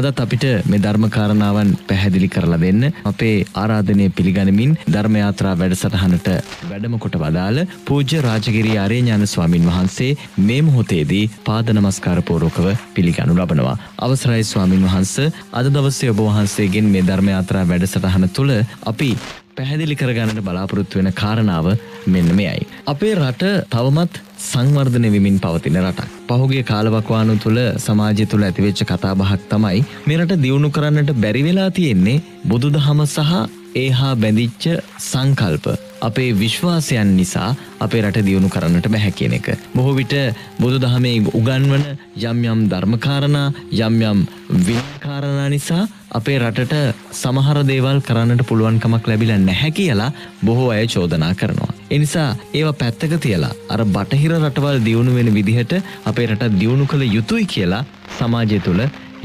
අදත් අපිට මේ ධර්මකාරණාවන් පැහැදිලි කරලා දෙන්න අපේ ආරාධනය පිළිගනිමින් ධර්මයාත්‍රා වැඩසටහනට වැඩම කොට වදාළ පූජ්‍ය රාජගිරී ආරේඥාන ස්වාමින් වහන්සේ මේ මොහොතේදී පාද නමස්කාර පූර්වකව පිළිගනු ලබනවා. අවසරයි ස්වාමින් වහන්ස අද දවසේ ඔබ වහන්සේගෙන් මේ ධර්මයාත්‍රා වැඩසටහන තුළ අපි පැහැදිලි කරගන්නට බලාපොරොත්තු වෙන කාරණාව මෙන්න මෙයයි. අපේ රට තවමත් සංවර්ධනය වෙමින් පවතින රටක්. පහුගේ කාලවකවානු තුළ සමාජය තුළ ඇතිවෙච්ච කතාබහක් තමයි මෙරට දියුණු කරන්නට බැරිවෙලා තියෙන්නේ බුදු දහම සහ ඒහා බැඳිච්ච සංකල්ප අපේ විශ්වාසයන් නිසා අපේ රට දියුණු කරන්නට බැහැ කියන එක. බොහෝ විට බුදු දහමේ උගන්වන යම් යම් ධර්මකාරණා යම් යම් විකාරණා නිසා අපේ රටට සමහර දේවල් කරන්නට පුළුවන්කමක් ලැබිල නැහැ කියලා බොහෝ අය චෝදනා කරනවා. එනිසා ඒවා පැත්තක තියලා අර බටහිර රටවල් දියුණු වෙන විදිහට අපේ රට දියුණු කළ යුතුයි කියලා සමාජය තුළ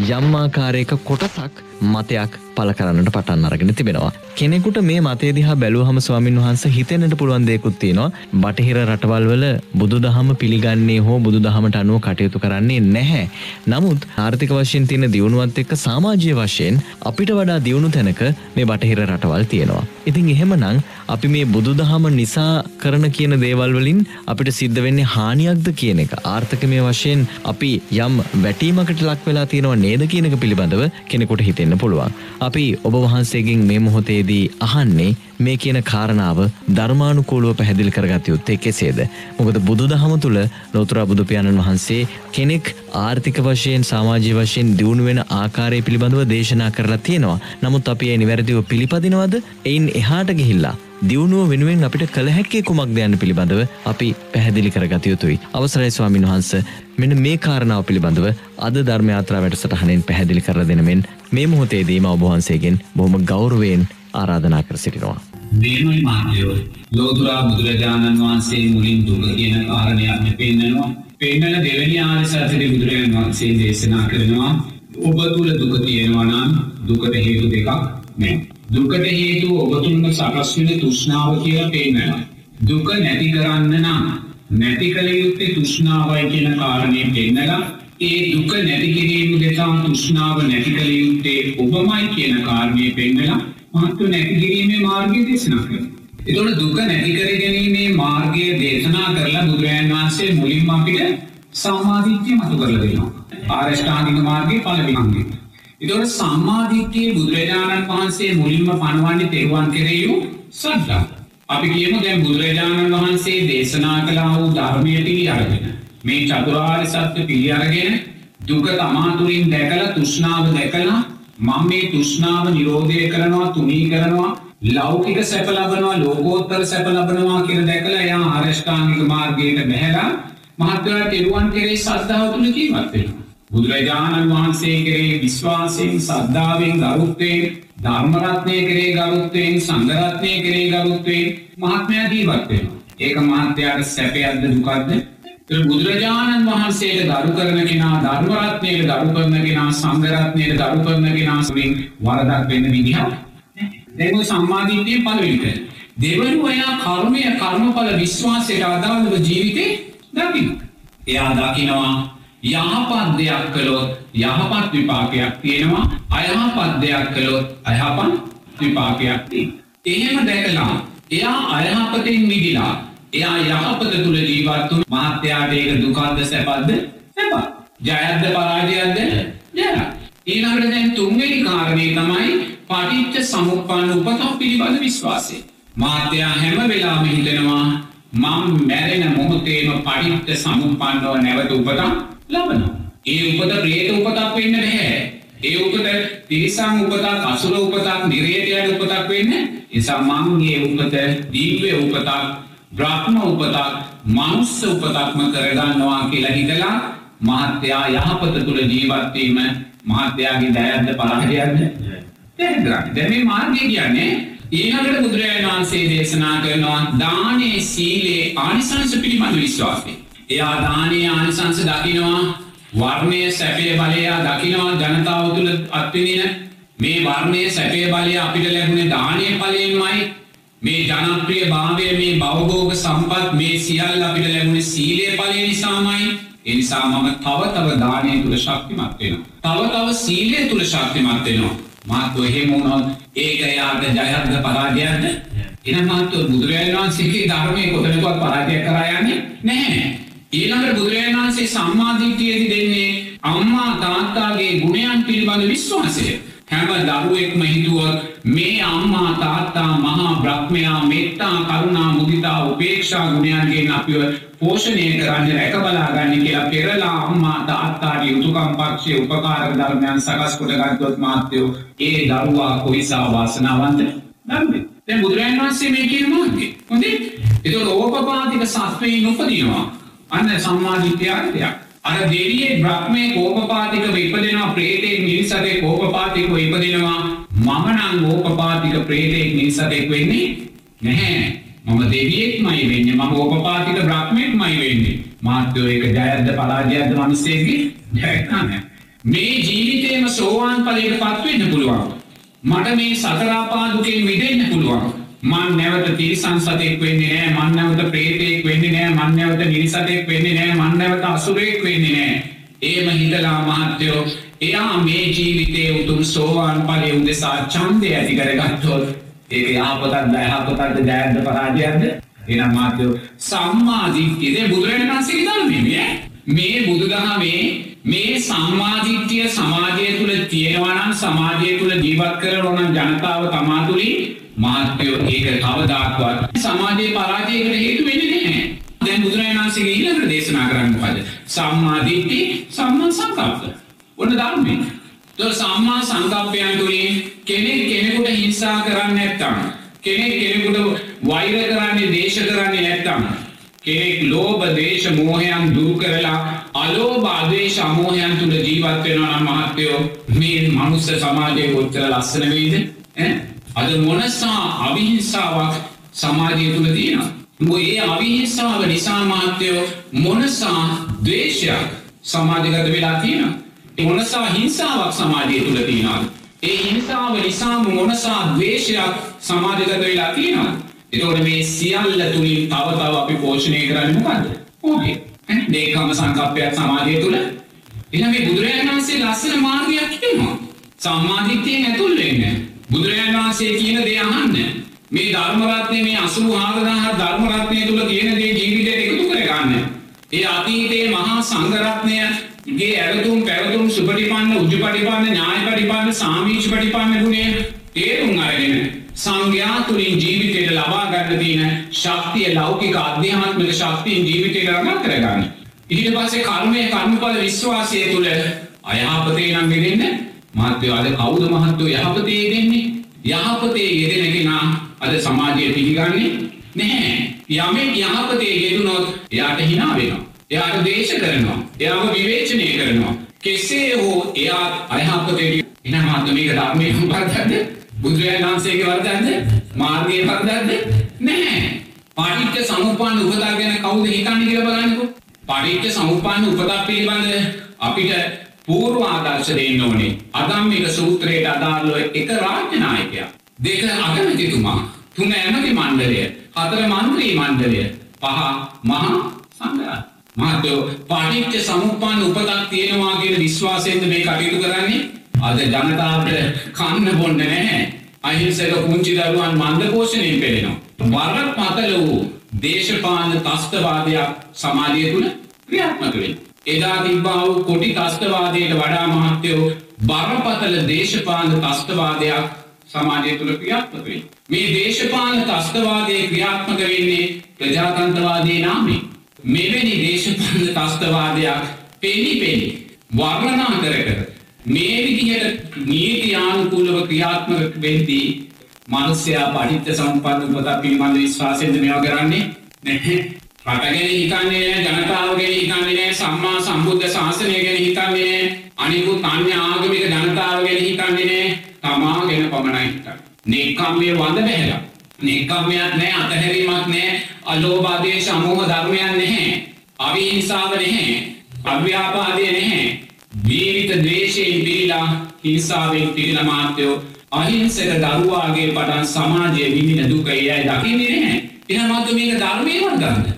යම්මාකාරයක කොටසක් මතයක් පල කරන්නට පටන් අරගෙන තිබෙනවා. කෙනෙකුට මේ මතේ දිහා බැලුවහම ස්වාමින් වහන්ස හිතෙන්න්නට පුළුවන් දෙයකුත් තියෙනවා බටහිර රටවල් වල බුදු දහම පිළිගන්නේ හෝ බුදු දහමට අනුව කටයුතු කරන්නේ නැහැ. නමුත් ආර්ථික වශයෙන් තියෙන දියුණුවත් එක්ක සමාජය වශයෙන් අපිට වඩා දියුණු තැනක මේ බටහිර රටවල් තියෙනවා. ඉතින් එහෙමනම් අපි මේ බුදු දහම නිසා කරන කියන දේවල් වලින් අපිට සිද්ධ වෙන්නේ හානියක්ද කියන එක ආර්ථකමය වශයෙන් අපි යම් වැටීමකට ලක් වෙලා තියෙනවා නේද කියනක පිළිබඳව කෙනෙකුට හිතෙන්න පුළුවන්. අපි ඔබ වහන්සේගෙන් මේ මොහොතේදී අහන්නේ මේ කියන කාරණාව ධර්මානුකූලව පැහැදිලි කරගත යුත්තේ කෙසේද. මොකද බුදු දහම තුළ ලෝතුරා බුදුපියාණන් වහන්සේ කෙනෙක් ආර්ථික වශයෙන් සමාජය වශයෙන් දියුණු වෙන ආකාරය පිළිබඳව දේශනා කරලා තියෙනවා. නමුත් අපි ඒ නිවැරදිව පිළිපදිනවද එයින් එහාට ගිහිල්ලා දියුණුව වෙනුවෙන් අපිට කළ හැක්කේ කුමක්ද යන්න පිළිබඳව අපි පැහැදිලි කරගත යුතුයි. අවසරයි ස්වාමින් වහන්ස මෙන්න මේ කාරණාව පිළිබඳව අද ධර්මයාත්‍රා වැඩසටහනෙන් පැහැදිලි කර දෙනමෙන් මේ මොහොතේදීම ඔබවහන්සේගෙන් බොහොම ගෞරවයෙන් ආරාධනා කර සිටිනවා. මේමයි මාත්‍යයෝ ලෝතුරා බුදුරජාණන් වහන්සේ මුලින් දුක කියන කාරණයක් පෙන්න්නනවා පෙන්නල දෙවැනි ආරසාතරය බුදුරජාණන් වහන්සේ දේශනා කරනවා ඔබ තුළ දුක තියෙනවා නම් දුකට හේතු දෙකක් නෑ. දුකට හේතු ඔබතුන්ම සකස්වෙන තුෂ්නාව කියලා පේනවා. දුක නැති කරන්න නම් නැති කළ යුත්තේ තුෂ්නාවයි කියන කාරණය පෙන්නලා ඒ දුක නැති කිරීම දෙතා තුෂ්නාව නැති කළ යුත්තේ ඔබමයි කියන කාරණය පෙන්නලා මහත්තු නැතිකිරීමේ මාර්ගය දේශනා කර. එතොට දුක නැතිකර ගැනීමේ මාර්ගය දේශනා කරලා බුදුරජන් වහන්සේ මුලින්ම අපිට සම්මාධිත්‍යය මතු කරල දෙනවා. ආරෂ්ඨානික මාර්ගය පලවිහන්ගේ. එතොට සම්මාධිත්‍යයේ බුදුරජාණන් වහන්සේ මුලින්ම පණවන්නේ තෙරුවන් කෙරෙයු සද්දා. අපි කියමු දැන් බුදුරජාණන් වහන්සේ දේශනා කලා වූ ධර්මය පිළි අරගෙන. මේ චතුරාර් සත්‍ය පිළි අරගෙන දුක තමාතුරින් දැකල තුෂ්නාව දැකලා මං මේ තුෂ්නාව නිරෝධය කරනවා තුනී කරනවා ලෞකික සැප ලබනවා ලෝකෝත්තර සැප ලබනවා කියර දැකලා යා ආරෂ්ඨාංගික මාර්ගයට බැහැලා මහත්වලා තෙරුවන් කෙරේ සද්ධාව තුළ ජීවත්වෙන. බුදුරජාණන් වහන්සේ කරේ විශ්වාසයෙන් සද්ධාවෙන් ගරුත්තයෙන් ධර්මරත්නය කරේ ගරුත්තයෙන් සංගරත්නය කරේ ගරුත්තයෙන් මහත්මයා ජීවත්වෙන. ඒක මහත්‍යයාට සැපයක්ද දුකක්ද බුදුරජාණන් වහන්සේට දරු කරන කෙනා ධර්මරත්නයට දරු කරන කෙනා සංගරත්නයට දරු කරන කෙනාසුරින් වරදක් වෙන්න විදිහ දෙම සම්මාධීතය පලවිට. දෙවනු ඔයා කර්මය කර්මඵල විශ්වාසයට අදාළව ජීවිතේ දකින. එයා දකිනවා යහපත් දෙයක් කළොත් යහපත් විපාකයක් තියෙනවා. අයහපත් දෙයක් කළොත් අයහපන් විපාකයක් තිී. එහෙම දැකලා එයා අයහපතෙන් මිදිලා එයා යහපත තුළ ජීවත්තු මහත්‍යයාට ඒක දුකන්ද සැපත්ද සැප ජයද්ද පරාජයක්ද? ජය ඊළඟට දැන් තුන්වෙනි කාරණය තමයි පටිච්ච සමුප්පන්න උපතක් පිළිබඳ විශ්වාසය. මාත්‍යයා හැම වෙලාම හිතෙනවා මං මැරෙන මොහොතේම පටිච්ච සමුප්පන්නව නැවත උපතක් ලබනවා. ඒ උපත ප්‍රේත උපතක් වෙන්න නැහැ. ඒ උපත තිරිසං උපතක් අසුර උපතක් නිරේතයන උපතක් වෙන්න එසා මංගේ උපත දීව්‍ය උපතක් බ්‍රහ්ම උපතක් මනුස්ස උපතක්ම කරගන්නවා කියලා හිතලා මහත්‍යයා යහපත තුළ ජීවත්වීම මහත්‍යයාගේ දෑත්ද පරහජයක්ද තැදරක් දැමේ මාර්ගය කියන්නේ ඒහකට බුදුරජාණන් වහන්සේ දේශනා කරනවා දානේ සීලේ ආනිසංස පිළිබඳ විශ්වාසය. එයා දානයේ ආනිසංස දකිනවා වර්ණය සැපේ බලයා දකිනවා ජනතාව තුළ අත්විනින මේ වර්ණය සැපේ බලය අපිට ලැබුණේ දානය පලයෙන්මයි මේ ජනප්‍රිය භාවය මේ බවගෝග සම්පත් මේ සියල් අපිට ලැබුණ සීලය පලය නිසාමයි එනිසා මම තව තව දානය තුළ ශක්තිමත් වෙන. තව තව සීලය තුළ ශක්තිමත් වෙනවා. මාත්ව එහෙම වුණොත් ඒක එයාට ජයත්ද පරාජයක්ද එන මාත්ව බුදුරජාණන් වහන්සේගේ ධර්මය කොතනකවත් පරාජය කරා යන්නේ නැහැ. ඊළඟට බුදුරජාණන් වහන්සේ සම්මාදිට්ඨියදී දෙන්නේ අම්මා තාත්තාගේ ගුණයන් පිළිබඳ විශ්වාසය. හැම දරුවෙක්ම හිතුවොත් මේ අම්මා තාත්තා මහා බ්‍රහ්මයා මෙත්තා කරුණා මුදිතා උපේක්ෂා ගුණයන්ගෙන් අපිව පෝෂණය කරන්න රැකබලාගන්න කියලා පෙරලා අම්මා තාත්තාගේ යුතුකම් පක්ෂය උපකාරක ධර්මයන් සකස් කොට ගත්තොත් මාත්‍යයෝ ඒ දරුවා කොයිසා වාසනාවන්ත දරුවේ. දැන් බුදුරජාණන් වහන්සේ මේ කියන මාර්ගය. හොඳේ? ඒතකොට ඕපපාතික සත්වයින් උපදිනවා. අන්න සම්මාදිට්ඨිය අර දෙවියේ බ්‍රහ්මේ කෝපපාතික ඉපදෙනවා ප්‍රේතෙක් මිනිසතේ කෝපපාතික ඉපදෙනවා. මම නම් ඕපපාතික ප්‍රේතෙක් මිනිසතෙක් වෙන්නේ නැහැ. මම දෙවියෙක්මයි වෙන්නේ. මම ඕපපාතික බ්‍රහ්මෙක්මයි වෙන්නේ. මාත්‍යෝ ඒක ජයද්ද පරාජයද්ද මිනිස්සෙගේ ජයක් නැහැ මේ ජීවිතේම සෝවාන් ඵලයට පත් වෙන්න පුළුවන්. මට මේ සතරාපා දුකෙන් මිදෙන්න පුළුවන්. මන් නැවත තිරිසන් සතෙක් වෙන්නේ නෑ. මන් නැවත ප්‍රේතෙක් වෙන්නේ නෑ. මන් නැවත නිරිසතෙක් වෙන්නේ නෑ. මන් නැවත අසුරෙක් වෙන්නේ නෑ. ඒම හිතලා මහත්තයෝ එයා මේ ජීවිතය උතුම් සෝවාන් පලය උදෙසා චන්දය ඇති කරගත්තොත් ඒක යාපතත් දයහපතත්ද ජයද්ද පරාජයක්ද? එනම් මාත්‍යයෝ සම්මාධිත්‍යද බුදුරජණන්සේ ධර්මය මේ බුදුදහමේ මේ සම්මාධිත්‍යය සමාජය තුළ තියෙනවනම් සමාජය තුළ ජීවත් කර ඕනම් ජනතාව තමාතුළින් මාත්‍යයෝ ඒක කවදාක්වත් සමාජයේ පරාජයකට හේතු වෙන්නේ නැහැ. දැන් බුදුරජාණන් වහන්සේගේ ඊළඟ දේශනා කරන්නේ මොකද? සම්මාදිට්ඨි සම්මා සංකප්ප. ඔන්න ධර්මයේ. તો සම්මා සංකප්පයන් තුලින් කෙනෙක් කෙනෙකුට හිංසා කරන්නේ නැත්නම් කෙනෙක් කෙනෙකුට වෛර කරන්නේ දේශ කරන්නේ නැත්නම් කෙනෙක් ලෝභ දේශ මෝහයන් දුරු කරලා අලෝභ ආදේශ අමෝහයන් තුල ජීවත් වෙනවා නම් මහත්වෝ මේ මනුස්ස සමාජයේ කොච්චර ලස්සන වෙයිද ඈ අද මොනසා අවිහිංසාවක් සමාජය තුළ තියෙනවා. ඒ අවිහිංසාව නිසා මාත්‍යයෝ මොනසා දේශයක් සමාජගත වෙලා තියෙන. මොනසා හිංසාවක් සමාජය තුළ තියෙනවා. ඒ හිංසාව නිසාම මොනසා දේශයක් සමාජගත වෙලා තියෙනවා. එතකොට මේ සියල්ල තුළින් තව තව අපි පෝෂණය කරන්න මොකක්ද? ඕකේ. දේකම සංකප්පයක් සමාජය තුළ එන මේ බුදුරජාණන් වහන්සේ ලස්සන මාර්ගයක් කියනවා. සම්මාදිට්ඨියෙන් ඇතුල් වෙන්නේ. බුදුරජාණන් වහන්සේ කියන දේ අහන්න. මේ ධර්මරත්නය මේ අසූ හාරදාහ ධර්මරත්නය තුළ තියෙන දේ ජීවිතයට එකතු කරගන්න. ඒ අතීතයේ මහා සංඝරත්නය ගේ ඇරතුම් පැරතුම් සුපටිපන්න උජපටිපන්න ඥායපටිපන්න සාමීච පටිපන්න ගුණය තේරුම් අරගෙන සංඝයා තුළින් ජීවිතයට ලබා ගන්න තියෙන ශක්තිය ලෞකික අධ්‍යාත්මික ශක්තියෙන් ජීවිතයට රඟ කරගන්න. ඊට පස්සේ කර්මය කර්මඵල විශ්වාසය තුළ අයහපතේ නම් ගෙදෙන්න මාත්‍යය අද කවුද මහත්තෝ යහපතේ දෙන්නේ? යහපතේ යෙදෙන කෙනා අද සමාජය පිළිගන්නේ නැහැ. යමෙක් යහපතේ යෙදුනොත් එයාට හිනා වෙනවා. එයාට දේශ කරනවා. එයාම විවේචනය කරනවා. කෙසේ හෝ එයා අයහපතේ එන මාත්‍යමික ධර්මය වර්දක්ද බුදුරජාණන් වහන්සේගේ වර්දක්ද මාර්ගයේ වර්දක්ද නැහැ. පාටිච්ච සමුප්පන්න උපදා ගැන කවුද හිතන්නේ කියලා බලන්නකෝ. පාටිච්ච සමුප්පන්න උපදා පිළිබඳ අපිට පූර්ව ආදර්ශ දෙන්න ඕනේ. අදම්මික සූත්‍රයට අදාළව එක රාජ්‍යනායකයා දෙක අගමැතිතුමා. තුන ඇමති මණ්ඩලය. හතර මන්ත්‍රී මණ්ඩලය. පහ මහා සංඝරත්නය මහත්තයෝ පටිච්ච සමුප්පන්න උපතක් තියෙනවා කියන විශ්වාසයෙන්ද මේ කටයුතු කරන්නේ? අද ජනතාවට කන්න බොන්න නැහැ. අහිංසක පුංචි දරුවන් මන්ද පෝෂණයෙන් පෙළෙනවා. වරපතල වූ දේශපාලන තස්තවාදයක් සමාජය තුළ ක්‍රියාත්මක වෙනවා. එදා තිබ්බා වූ කොටි තස්තවාදයට වඩා මහත්තයෝ බරපතල දේශපාලන තස්තවාදයක් සමාජය තුළ ක්‍රියාත්මක වෙන්නේ. මේ දේශපාලන තස්තවාදය ක්‍රියාත්මක වෙන්නේ ප්‍රජාතන්ත්‍රවාදී නාමයෙන්. මෙවැනි දේශපාලන තස්තවාදයක් පෙනි පෙනි වර්ණනා කර කර මේ විදිහට නීතියානුකූලව ක්‍රියාත්මක වෙද්දී මනුස්සයා පටිච්ච සම්පන්න උපත පිළිබඳ විශ්වාසයෙන්ද මේවා කරන්නේ නැහැ. රටගෙන හිතන්නේ ජනතාව ගැන හිතන්නේ නෑ සම්මා සම්බුද්ධ ශාසනය ගැන හිතන්නේ නෑ අනිකුත් අන්‍ය ආගමික ජනතාව ගැන හිතන්නේ නෑ තමා ගැන පමණයි හිතන්නේ. නේකම්මේ වඳ බැහැලා. නේකම්මයක් නෑ අතහැරීමක් නෑ අලෝභාදේ සමෝහ ධර්මයන් නැහැ. අවිහිංසාව නැහැ. අව්‍යාපාදය නැහැ. ජීවිත ද්වේෂයෙන් පිරීලා හිංසාවෙන් පිරීලා මාත්‍යෝ අහිංසක දරුවාගේ පටන් සමාජයේ විඳින දුක එයයි දකින්නේ නැහැ. එහෙනම් මාත් මේක ධර්මයේ වර්ධනද?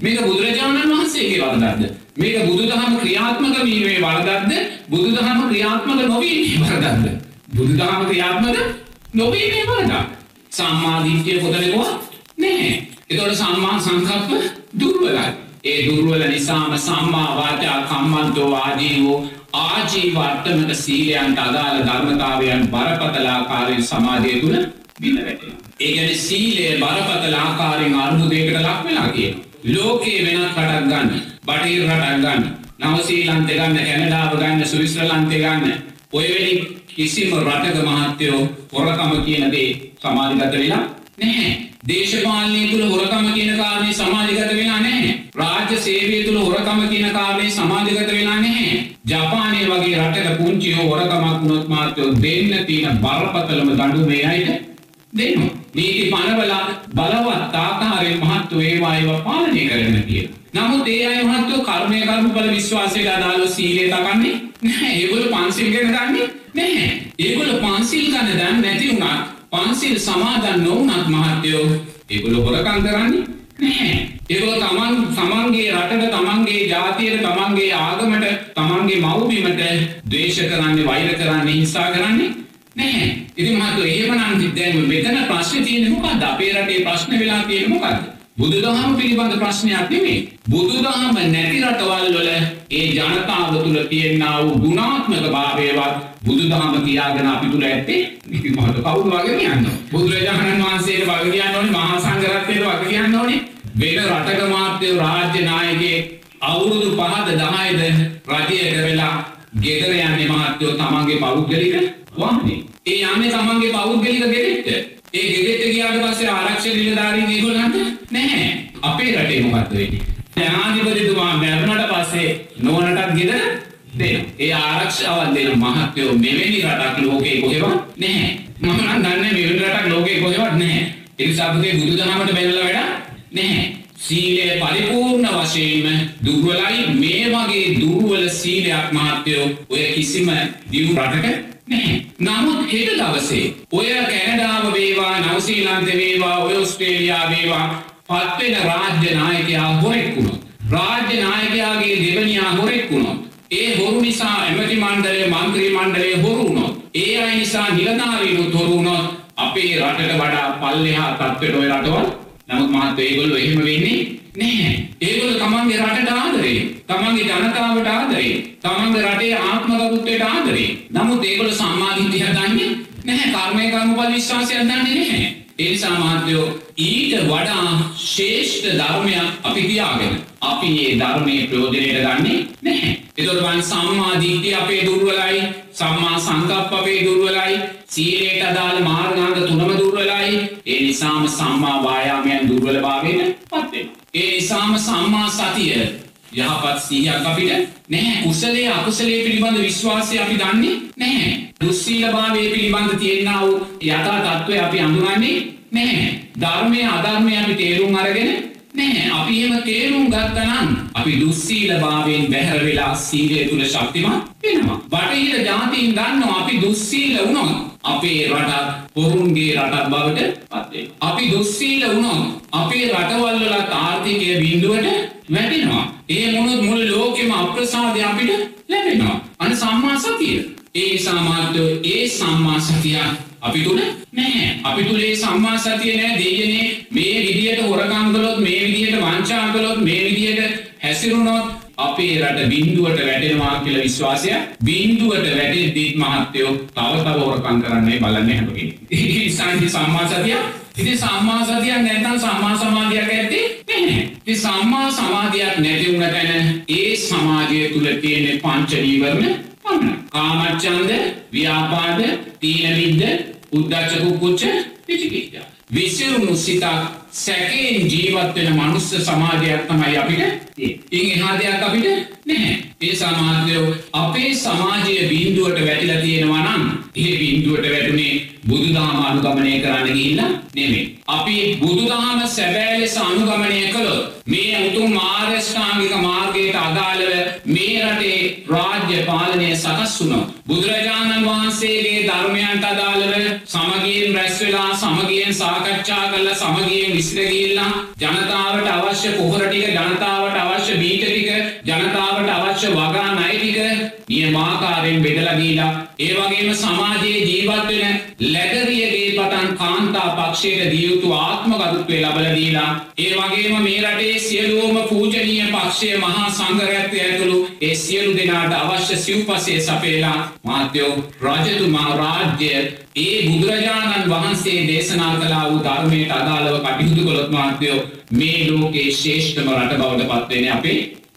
මේක බුදුරජාණන් වහන්සේගේ වරදක්ද? මේක බුදුදහම ක්‍රියාත්මක වීමේ වරදක්ද බුදුදහම ක්‍රියාත්මක නොවීමේ වරදක්ද බුදුදහම ක්‍රියාත්මක නොවීමේ වරදක් සම්මාධීත්‍යය කොතනකවා නැහැ එතොට සම්මා සංකප්ප දුර්වලයි ඒ දුර්වල නිසාම සම්මා වාචා කම්මන්තෝ ආදී වූ ආජීවර්තමක සීලයන්ට අදාළ ධර්මතාවයන් බරපතලාකාරයෙන් සමාජය තුළ බිඳවැටෙන. ඒගැන සීලය බරපතල ආකාරයෙන් අර්බුදයකට ලක් වෙලා කිය. ලෝකයේ වෙනත් රටක් ගන්න බටහිර රටක් ගන්න නවසීලන්තය ගන්න කැනඩාව ගන්න සුවිස්්‍රලන්තය ගන්න ඔයවැනි කිසිම රටක මහත්තයෝ හොරකම කියනදේ සමාධිගත වෙලා නැහැ. දේශපාලනය තුළ හොරකම කියන කාරණය සමාජගත වෙලා නැහැ. රාජ්‍ය සේවය තුළ හොරකම කියන කාරණය සමාජගත වෙලා නැහැ. ජපානය වගේ රටක පුංචියෝ හොරකමක් වුණොත් මාත්‍යයෝ දෙන්න තියෙන බරපතලම දඩු මේ අයට දෙන්න. නීති පනවලා බලවත් ආකාරයෙන් මහත්තු ඒවා ඒවා පාලනය කරන කිය. නමුත් ඒ අය මහත්තු කර්මය කර්ම බල විශ්වාසයට අදාළ සීලය තකන්නේ නැහැ ඒගොල පන්සිල් ගෙන දන්නේ නැහැ. ඒගොල පන්සිල් ගන්න දැන් නැති වුණත් පන්සිල් සමාදන් නොවනත් මහත්තයෝ ඒගොල හොරකං කරන්නේ නැහැ. ඒගොල තමන් තමන්ගේ රටට තමන්ගේ ජාතියට තමන්ගේ ආගමට තමන්ගේ මව්බිමට දේශ කරන්නේ වෛර කරන්නේ හිංසා කරන්නේ නැහැ. ඉතින් මහත්තයෝ එහෙමනම් දැන් මෙතන ප්‍රශ්නේ තියෙන්නේ මොකද්ද? අපේ රටේ ප්‍රශ්න වෙලා තියෙන්නේ මොකද්ද? බුදුදහම පිළිබඳ ප්‍රශ්නයක් නෙමේ. බුදුදහම නැති රටවල් වල ඒ ජනතාව තුළ තියෙනා වූ ගුණාත්මක භාවයවත් බුදුදහම කියාගෙන අපි තුළ ඇත්තේ ඉතින් මහත කවුරු වගේ කියන්න. බුදුරජාණන් වහන්සේට වගේ කියන්න ඕනේ මහා සංඝරත්නයට වගේ කියන්න ඕනේ. වෙන රටක මාත්‍ය රාජ්‍ය නායකයෙක් අවුරුදු 5ද 10ද රජයට වෙලා ගෙදර යන්නේ මහත්තයෝ තමන්ගේ පෞද්ගලික වාහනේ. ඒ යන්නේ තමන්ගේ පෞද්ගලික ගෙදෙට්ට. ඒ ගෙදෙට්ට ගියාට පස්සේ ආරක්ෂක නිලධාරීන් ඒගොල්ලන්ට නැහැ. අපේ රටේ මොකද්ද වෙන්නේ? ජනාධිපතිතුමා මැරුණට පස්සේ නෝනටත් ගෙදර දෙන. ඒ ආරක්ෂාවක් දෙන මහත්තයෝ මෙවැනි රටක් ලෝකේ කොහෙවත් නැහැ. මම නම් දන්නේ මෙවැනි රටක් ලෝකේ කොහෙවත් නැහැ. ඒ නිසා අපේ බුදුදහමට බැලලා වැඩක් නැහැ. සීලය පරිපූර්ණ වශයෙන්ම දුර්වලයි මේ වගේ දුර්වල සීලයක් මහත්තයෝ ඔය කිසිම දියු රටක නැහැ. නමුත් හෙට දවසේ ඔය කැනඩාව වේවා නවසීලන්ත වේවා ඔය ඔස්ට්‍රේලියා වේවා පත්වෙන රාජ්‍ය නායකයා හොරෙක් වුණොත්. රාජ්‍ය නායකයාගේ දෙවනියා හොරෙක් වුණොත්. ඒ හොරු නිසා ඇමති මණ්ඩලය මන්ත්‍රී මණ්ඩලය හොරු වුණොත්. ඒ අය නිසා නිලධාරීනුත් හොරු වුණොත් අපේ රටට වඩා පල්ලෙහා තත්ත්වයට ඔය රටවල් නමුත් මහත්තයෝ ඒගොල්ලෝ එහෙම වෙන්නේ නැහැ. ඒගොල්ලෝ තමන්ගේ රටට ආදරේ, තමන්ගේ ජනතාවට ආදරේ, තමන්ගේ රටේ ආත්මගරුත්වයට ආදරේ. නමුත් ඒගොල්ලෝ සම්මාදිට්ඨිය දන්නේ නැහැ. කර්මය කර්මඵල විශ්වාසයක් දන්නේ නැහැ. ඒ නිසා මහත්තයෝ ඊට වඩා ශ්‍රේෂ්ඨ ධර්මයක් අපි තියාගෙන අපි මේ ධර්මයේ ප්‍රයෝජනයට ගන්නේ නැහැ. ඒතකොට බලන්න සම්මා දිට්ඨිය අපේ දුර්වලයි, සම්මා සංකප්ප අපේ දුර්වලයි, සීලයට අදාළ මාර්ගාංග තුනම දුර්වලයි. ඒ නිසාම සම්මා වායාමයන් දුර්වලභාවයට පත් වෙනවා. ඒ නිසාම සම්මා සතිය යහපත් සිහියක් අපිට නැහැ. කුසලයේ අකුසලයේ පිළිබඳ විශ්වාසය අපි දන්නේ නැහැ. දුස්සීලභාවයේ පිළිබඳ තියෙනා වූ යථා තත්ත්වය අපි අඳුරන්නේ නැහැ. ධර්මයේ අධර්මයේ අපි තේරුම් අරගෙන නැහැ. අපි එහෙම තේරුම් ගත්තනම් අපි දුස්සීලභාවයෙන් බැහැර වෙලා සීලය තුල ශක්තිමත් වෙනවා. බටහිර ජාතීන් දන්නවා අපි දුස්සීල වුණොත් අපේ රටත් පොරුන්ගේ රටක් බවට පත්වේ. අපි දුස්සීල වුණොත් අපේ රටවල් වල ආර්ථිකය බිඳුවට වැටෙනවා. ඒ මොනොත් මුළු ලෝකෙම අප්‍රසාදය අපිට ලැබෙනවා. අන සම්මා සතිය. ඒ සාමාත්‍යෝ ඒ සම්මා සතිය අපි තුළ නැහැ. අපි තුළ ඒ සම්මා සතිය නෑ දෙයනේ මේ විදියට හොරකම් කළොත් මේ විදියට වංචා කළොත් මේ විදියට හැසිරුණොත් අපේ රට බින්දුවට වැටෙනවා කියලා විශ්වාසය බින්දුවට වැටෙද්දිත් මහත්තයෝ තව තව හොරකම් කරන්නේ බලන්නේ හැම කෙනෙක්. ඒ නිසා සම්මා සතිය ඉතින් සම්මා සතියක් නැත්නම් සම්මා සමාධියක් ඇත්තේ නැහැ. ඉතින් සම්මා සමාධියක් නැති වුණ තැන ඒ සමාධිය තුල තියෙන පංච නීවරණ පමණයි. කාමච්ඡන්ද, ව්‍යාපාද, තීන මිද්ද, උද්ධච්ච කුච්ච, විචිකිච්ඡා. විසිරුණු සිතක් සැකයෙන් ජීවත් වෙන මනුස්ස සමාජයක් තමයි අපිට තියෙන්නේ. ඉන් එහා දෙයක් අපිට නැහැ. ඒ සමාජය අපේ සමාජයේ බිඳුවට වැටිලා තියෙනවා නම් ඒ බිඳුවට වැටුනේ බුදුදහම අනුගමනය කරන්න ගිහිල්ලා නෙමෙයි. අපි බුදුදහම සැබෑ ලෙස අනුගමනය කළොත් මේ උතුම් මාර්ගස්ථාංගික මාර්ගයට අදාළව මේ රටේ රාජ්‍ය පාලනය සකස් වුණොත් බුදුරජාණන් වහන්සේ වහන්සේගේ ධර්මයන්ට අදාළව සමගියෙන් රැස් වෙලා සමගියෙන් සාකච්ඡා කරලා සමගියෙන් විසිර ගිහිල්ලා ජනතාවට අවශ්‍ය පොහොර ටික ජනතාවට අවශ්‍ය බීජ ටික ජනතාවට අවශ්‍ය වගා ණය ටික නියමාකාරයෙන් බෙදලා දීලා ඒ වගේම සමාජයේ ජීවත් වෙන ලැබරියගේ පටන් කාන්තා පක්ෂයට දිය යුතු ආත්මගරුත්වය ලබලා දීලා ඒ වගේම මේ රටේ සියලුම පූජනීය පක්ෂය මහා සංඝරත්නය ඇතුළු ඒ සියලු දෙනාට අවශ්‍ය සිව්පසය සපේලා මාත්‍යෝ රජතුමා රාජ්‍ය ඒ බුදුරජාණන් වහන්සේ දේශනා කලා වූ ධර්මයට අදාළව කටයුතු කොළොත් මාත්‍යයෝ මේ ලෝකේ ශේෂ්ඨම රට බවට පත්වෙන අපේ රට.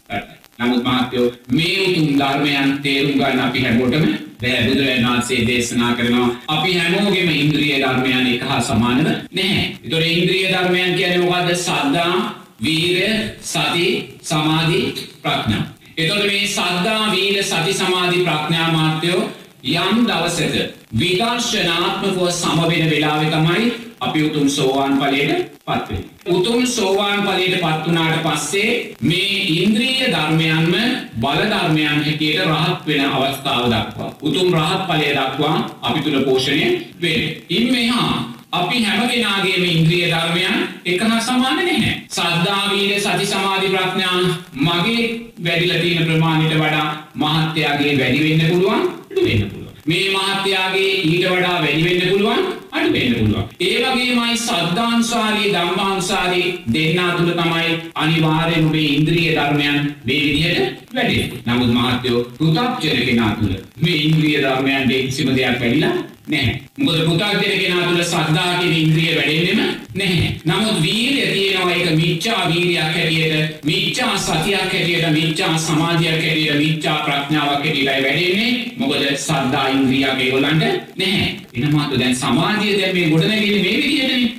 නමුත් මාත්‍යයෝ මේ උතුම් ධර්මයන් තේරුම් ගන්න අපි හැමෝටම බෑ බුදුරජාණන් වහන්සේ දේශනා කරනවා අපි හැමෝගෙම ඉන්ද්‍රිය ධර්මයන් එක හා සමානව නැහැ. ඒතොර ඉන්ද්‍රිය ධර්මයන් කියන්නේ මොකද්ද? සද්ධා, වීරය, සති, සමාධි, ප්‍රඥා. එතොට මේ සද්ධා වීර සති සමාධි ප්‍රඥා මාත්‍යයෝ යම් දවසක විදර්ශනාත්මකව සමවෙන වෙලාවෙ තමයි අපි උතුම් සෝවාන් පලයට පත්වේ. උතුම් සෝවාන් පලයට පත්වනාට පස්සේ මේ ඉන්ද්‍රීය ධර්මයන්ම බලධර්මයන් හැටියට රහත් වෙන අවස්ථාව දක්වා. උතුම් රහත් පලය දක්වා අපි තුළ පෝෂණය වේ. ඉන් මෙහා අපි හැමගෙනගේම ඉන්ද්‍රිය ධර්මයන් එක හා සමාන නැහැ. සද්ධාවීට සති සමාධි ප්‍රඥාන් මගේ වැඩිලතින ප්‍රමාණයට වඩා මහත්‍යයාගේ වැඩිවෙන්න පුළුවන් වෙන්න පුළුව. මේ මහත්‍යයාගේ ඊට වඩා වැඩිවෙන්න පුළුවන් අඩු වෙන්න පුළුවන්. ඒ වගේමයි සද්ධාන්සාරී ධම්මාන්සාරී දෙන්නා තුළ තමයි අනිවාර්යෙන් ඔබේ ඉන්ද්‍රිය ධර්මයන් මේ විදිහට වැඩි. නමුත් මහත්යෝ පෘථග්ජන කෙනා තුළ මේ ඉන්ද්‍රිය ධර්මයන්ට කිසිම දෙයක් වැඩිලා නැහැ. මොකද පුතාජන කෙනා තුළ සද්ධා කියන ඉන්ද්‍රිය වැඩෙන්නෙම නැහැ. නමුත් වීරිය තියෙනවා ඒක මිච්ඡා වීරියක් හැටියට, මිච්ඡා සතියක් හැටියට, මිච්ඡා සමාධියක් හැටියට, මිච්ඡා ප්‍රඥාවක් හැටියටයි වැඩෙන්නේ. මොකද සද්ධා ඉන්ද්‍රියක් ඒගොල්ලන්ට නැහැ. එනමාතු දැන් සමාධිය දැන් මේ ගොඩනැගෙන්නේ මේ විදිහටනේ.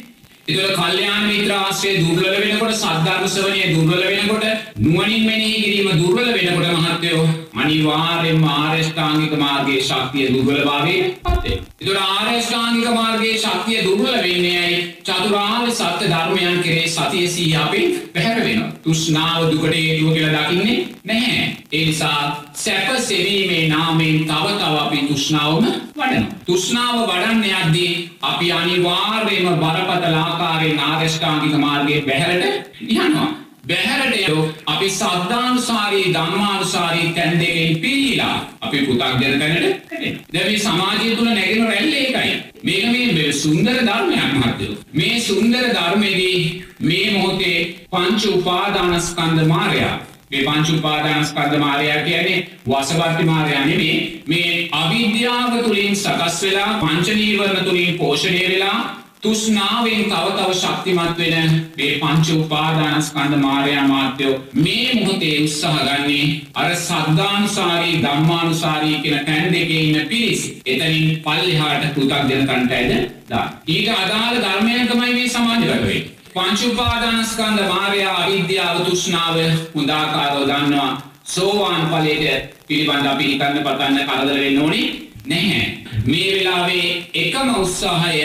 එතකොට කල්යාණ මිත්‍ර ආශ්‍රය දුර්වල වෙනකොට සද්ධර්ම ශ්‍රවණය දුර්වල වෙනකොට නුවණින් මෙනෙහි කිරීම දුර්වල වෙනකොට මහත්වෝ අනිවාර්යෙන්ම ආරෂ්ඨාංගික මාර්ගයේ ශක්තිය දුර්වලභාවයේ පත් වෙනවා. එතකොට ආරෂ්ඨාංගික මාර්ගයේ ශක්තිය දුර්වල වෙන්නේ ඇයි? චතුරාර්ය සත්‍ය ධර්මයන් කෙරේ සතිය සිහිය අපෙන් පැහැර වෙනවා. තෘෂ්ණාව දුකට හේතුව කියලා දකින්නේ නැහැ. ඒ නිසා සැප සෙවීමේ නාමයෙන් තව තව අපි තෘෂ්ණාවම වඩනවා. තෘෂ්ණාව වඩන්න යද්දී අපි අනිවාර්යයෙන්ම බරපතල ආකාරයෙන් ආරෂ්ඨාංගික මාර්ගයේ බැහැරට යනවා. බැහැරට අපි සද්ධානුසාරී ධම්මානුසාරී තැන් දෙකෙහි පිරීලා අපි පු탁ජන තැනට දැන් මේ සමාජය තුල නැගෙන රැල්ල ඒකයි. මේක මේ සුන්දර ධර්මයක් මහත්තයෝ. මේ සුන්දර ධර්මෙදී මේ මොහොතේ පංච උපාදානස්කන්ධ මායя මේ පංච උපාදානස්කන්ධ මායя කියන්නේ වසවර්ති මායя නෙමෙයි. මේ අවිද්‍යාව තුලින් සකස් වෙලා පංච නීවරණ තුලින් පෝෂණය වෙලා තුෂ්නාවෙන් තව තව ශක්තිමත් වෙන මේ පංච උපාදානස්කන්ධ මාර්යා මාත්‍යෝ මේ මොහොතේ උත්සාහ ගන්නේ අර සද්ධානුසාරී ධම්මානුසාරී කියන තැන් දෙකේ ඉන්න පිරිස එතනින් පල්ලෙහාට පෘථග්ජන තන්ට ඇද දාන්න. ඊට අදාළ ධර්මයන් තමයි මේ සමාජගත වෙන්නේ. පංච උපාදානස්කන්ධ මාර්යා අවිද්‍යාව තුෂ්ණාව හොඳාකාරව දන්නවා. සෝවාන් ඵලයට පිළිබඳ අපි හිතන්න පටන්න කරදර වෙන්න ඕනේ නැහැ. මේ වෙලාවේ එකම උත්සාහය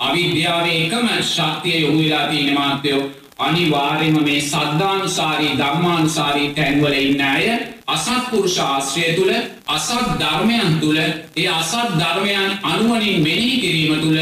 අවිද්‍යාවේ එකම ශක්තිය යොමු වෙලා තියෙන මාත්‍යෝ අනිවාර්යයෙන්ම මේ සද්ධානුසාරී ධම්මානුසාරී තැන්වල ඉන්න අය අසත්පුරුෂ ආශ්‍රය තුල අසත් ධර්මයන් තුල ඒ අසත් ධර්මයන් අනුවණින් මෙනෙහි කිරීම තුල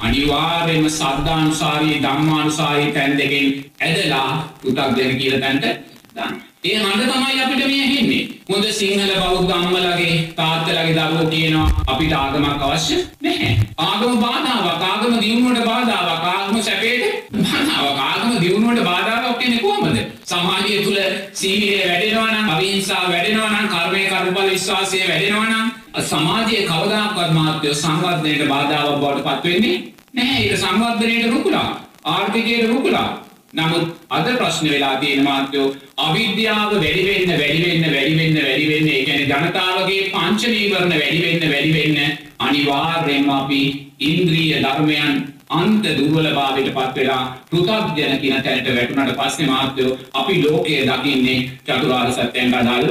අනිවාර්යයෙන්ම සද්ධානුසාරී ධම්මානුසාරී තැන් දෙකෙන් ඇදලා පුතග්ජන කියලා තැනට දාන්න. ඒ හඬ තමයි අපිට මේ ඇහෙන්නේ. හොඳ සිංහල බෞද්ධ අම්මලගේ තාත්තලගේ දරුවෝ කියනවා අපිට ආගමක් අවශ්‍ය නැහැ. ආගම බාධාවක්, ආගම දියුණුවට බාධාවක්, ආගම සැපේට බාධාවක්, ආගම දියුණුවට බාධාවක් කියන්නේ කොහොමද? සමාජය තුල සීලය වැඩෙනවා නම්, අවිහිංසාව වැඩෙනවා නම්, කර්මයේ කර්මඵල විශ්වාසය වැඩෙනවා නම් සමාජයේ කවදාකවත් මාත්‍ය සංවර්ධනයට බාධාවක් බවට පත් වෙන්නේ නැහැ. ඒක සංවර්ධනයට රුකුලා, ආර්ථිකයට රුකුලා නමුත් අද ප්‍රශ්න වෙලා තියෙන මාත්‍යෝ අවිද්‍යාව වැඩි වෙන්න වැඩි වෙන්න වැඩි වෙන්න වැඩි වෙන්න. ඒ කියන්නේ ජනතාවගේ පංච නීවරණ වැඩි වෙන්න වැඩි වෙන්න අනිවාර්යයෙන්ම අපි ඉන්ද්‍රිය ධර්මයන් අන්ත දුර්වලභාවයට පත් වෙලා පෘථග්ජන කියන තැනට වැටුණාට පස්සේ මාත්‍යෝ අපි ලෝකයේ දකින්නේ චතුරාර්ය සත්‍යයන් අදාළ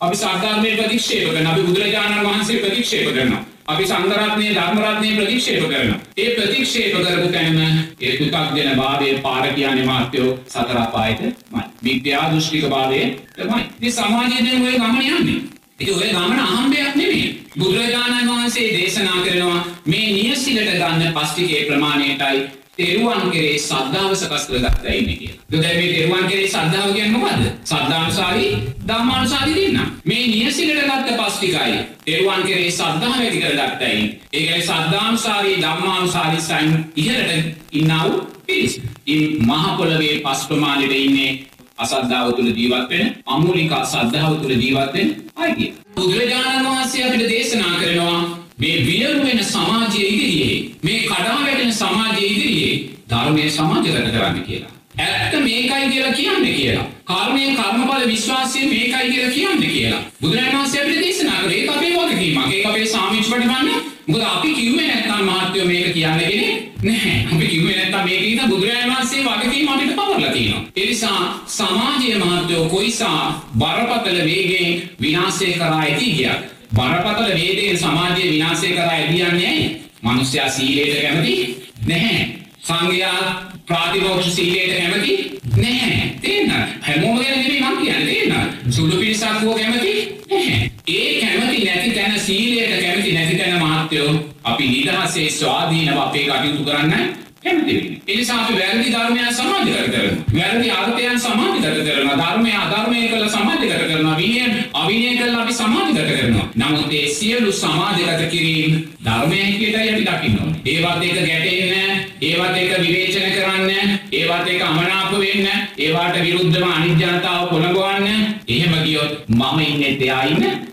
අපි සාධර්මයේ ප්‍රතික්ෂේප කරන අපි බුදුරජාණන් වහන්සේ ප්‍රතික්ෂේප කරනවා. අපි සංගරත්නය ධර්මරත්නය ප්‍රතික්ෂේප කරන. ඒ ප්‍රතික්ෂේප කරපු තැනම ඒ තුතක් දෙන බාදය පාරකයාන මාත්‍යයෝ සතරපායට මයි. විද්‍යා දෘෂ්ටික බාදය තමයි. ති සමාජයදය ඔය ගමන යන්නේ. ඉති ඔය ගමන අහම්බයක් නෙමේ. බුදුරජාණන් වහන්සේ දේශනා කරනවා මේ නියසිලට ගන්න පස්්ටිකේ ප්‍රමාණයටයි තෙරුවන් කෙරේ සද්ධාව සකස් කරගත්තා ඉන්නේ කියලා. දැන් මේ තෙරුවන් කෙරේ සද්ධාව කියන්නේ මොකද්ද? සද්ධානුසාරී ධම්මානුසාරී දෙන්න. මේ නියසිලට ගත්ත පස්ටිකයි තෙරුවන් කෙරේ සද්ධාව ඇති කරගත්තා ඉන්නේ. ඒකයි සද්ධානුසාරී ධම්මානුසාරී සයින් ඉහළට ඉන්නා වූ පිරිස. ඉන් මහ පොළවේ පස් ප්‍රමාණයට ඉන්නේ අසද්ධාව තුළ ජීවත් වෙන අමූලික සද්ධාව තුළ ජීවත් වෙන අය. බුදුරජාණන් වහන්සේ අපිට දේශනා කරනවා මේ වියරු වෙන සමාජය ඉදිරියේ මේ කඩා වැටෙන සමාජය ඉදිරියේ ධර්මය සමාජගත කරන්න කියලා. ඇත්ත මේකයි කියලා කියන්න කියලා. කර්මය කර්මඵල විශ්වාසය මේකයි කියලා කියන්න කියලා. බුදුරජාණන් වහන්සේ අපිට දේශනා කරේ ඒක අපේ වගකීමක්. ඒක අපේ සාමිච්ච පරිවන්න. මොකද අපි කිව්වේ නැත්නම් මහත්වෝ මේක කියන්න කෙනෙක් නැහැ. අපි කිව්වේ නැත්නම් මේක ඉතින් බුදුරජාණන් වහන්සේ වගකීම අපිට පවරලා තියෙනවා. ඒ නිසා සමාජයේ මහත්වෝ කොයිසා බරපතල වේගයෙන් විනාශය කරා ඇති ගියත් බරපතල වේදයෙන් සමාජය විනාශය කරා ඇදියන්නේ ඇයි? මිනිස්සයා සීලයට කැමති නැහැ. සංඝයා ප්‍රාතිමෝක්ෂ සීලයට කැමති නැහැ. තේරෙනවද? හැමෝම ගැන නෙමෙයි මම කියන්නේ තේරෙනවද? සුළු පිරිසක් වෝ කැමති නැහැ. ඒ කැමති නැති තැන සීලයට කැමති නැති තැන මහත්යෝ අපි නිදහසේ ස්වාධීනව අපේ කටයුතු කරන්න කැමති වෙන්නේ. ඒ නිසා අපි වැරදි ධර්මයන් සමාජගත කරනවා. වැරදි අර්ථයන් සමාජගත කරනවා. ධර්මය අධර්මය කළ සමාජගත කරනවා. විනය අවිනය කළ අපි සමාජගත කරනවා. නමුත් ඒ සියලු සමාජගත කිරීම ධර්මය හැටියටයි අපි දකින්න ඕනේ. ඒවත් එක ගැටෙන්න, ඒවත් එක විවේචන කරන්න, ඒවත් එක අමනාප වෙන්න, ඒවට විරුද්ධව අනිත්‍යතාව පොළඹවන්න. එහෙම ගියොත් මම ඉන්නේ එයා ඉන්නේ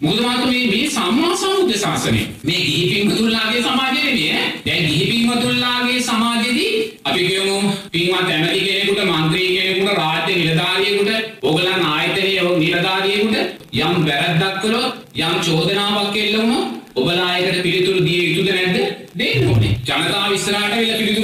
මොකද මාත් මේ මේ සම්මා සම්බුද්ධ ශාසනය මේ ගිහි පින්වතුන්ලාගේ සමාජය නෙමෙයි ඈ දැන් ගිහි පින්වතුන්ලාගේ සමාජෙදී අපි කියමු පින්වත් ඇමති කෙනෙකුට മന്ത്രി කෙනෙකුට රාජ්‍ය නිලධාරියෙකුට ඕගලන් ආයතනයේ නිලධාරියෙකුට යම් වැරද්දක් කළොත් යම් චෝදනාවක් එල්ල වුණොත් ඔබලා ඒකට පිළිතුරු දිය යුතුද නැද්ද දෙන්න ඕනේ ජනතාව ඉස්සරහට ඇවිල්ලා පිළිතුරු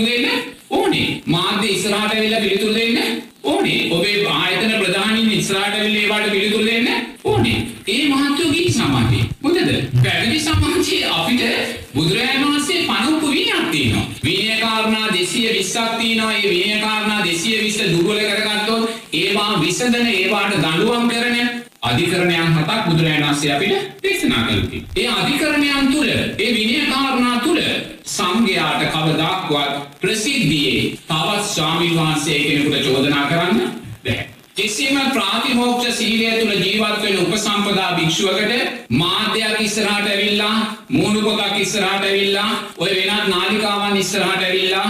අධිකරණයන් තුල ඒ විනය කාරණා තුල සංඝයාට කවදාක්වත් ප්‍රසිද්ධියේ තවත් ස්වාමීන් වහන්සේ කෙනෙකුට චෝදනා කරන්න බැහැ. කිසිම ප්‍රාතිමෝක්ෂ සීලය තුළ ජීවත් වෙන උපසම්පදා භික්ෂුවකට මාධ්‍යයක් ඉස්සරහට ඇවිල්ලා මූණු පොතක් ඉස්සරහට ඇවිල්ලා ඔය වෙනත් නාලිකාවන් ඉස්සරහට ඇවිල්ලා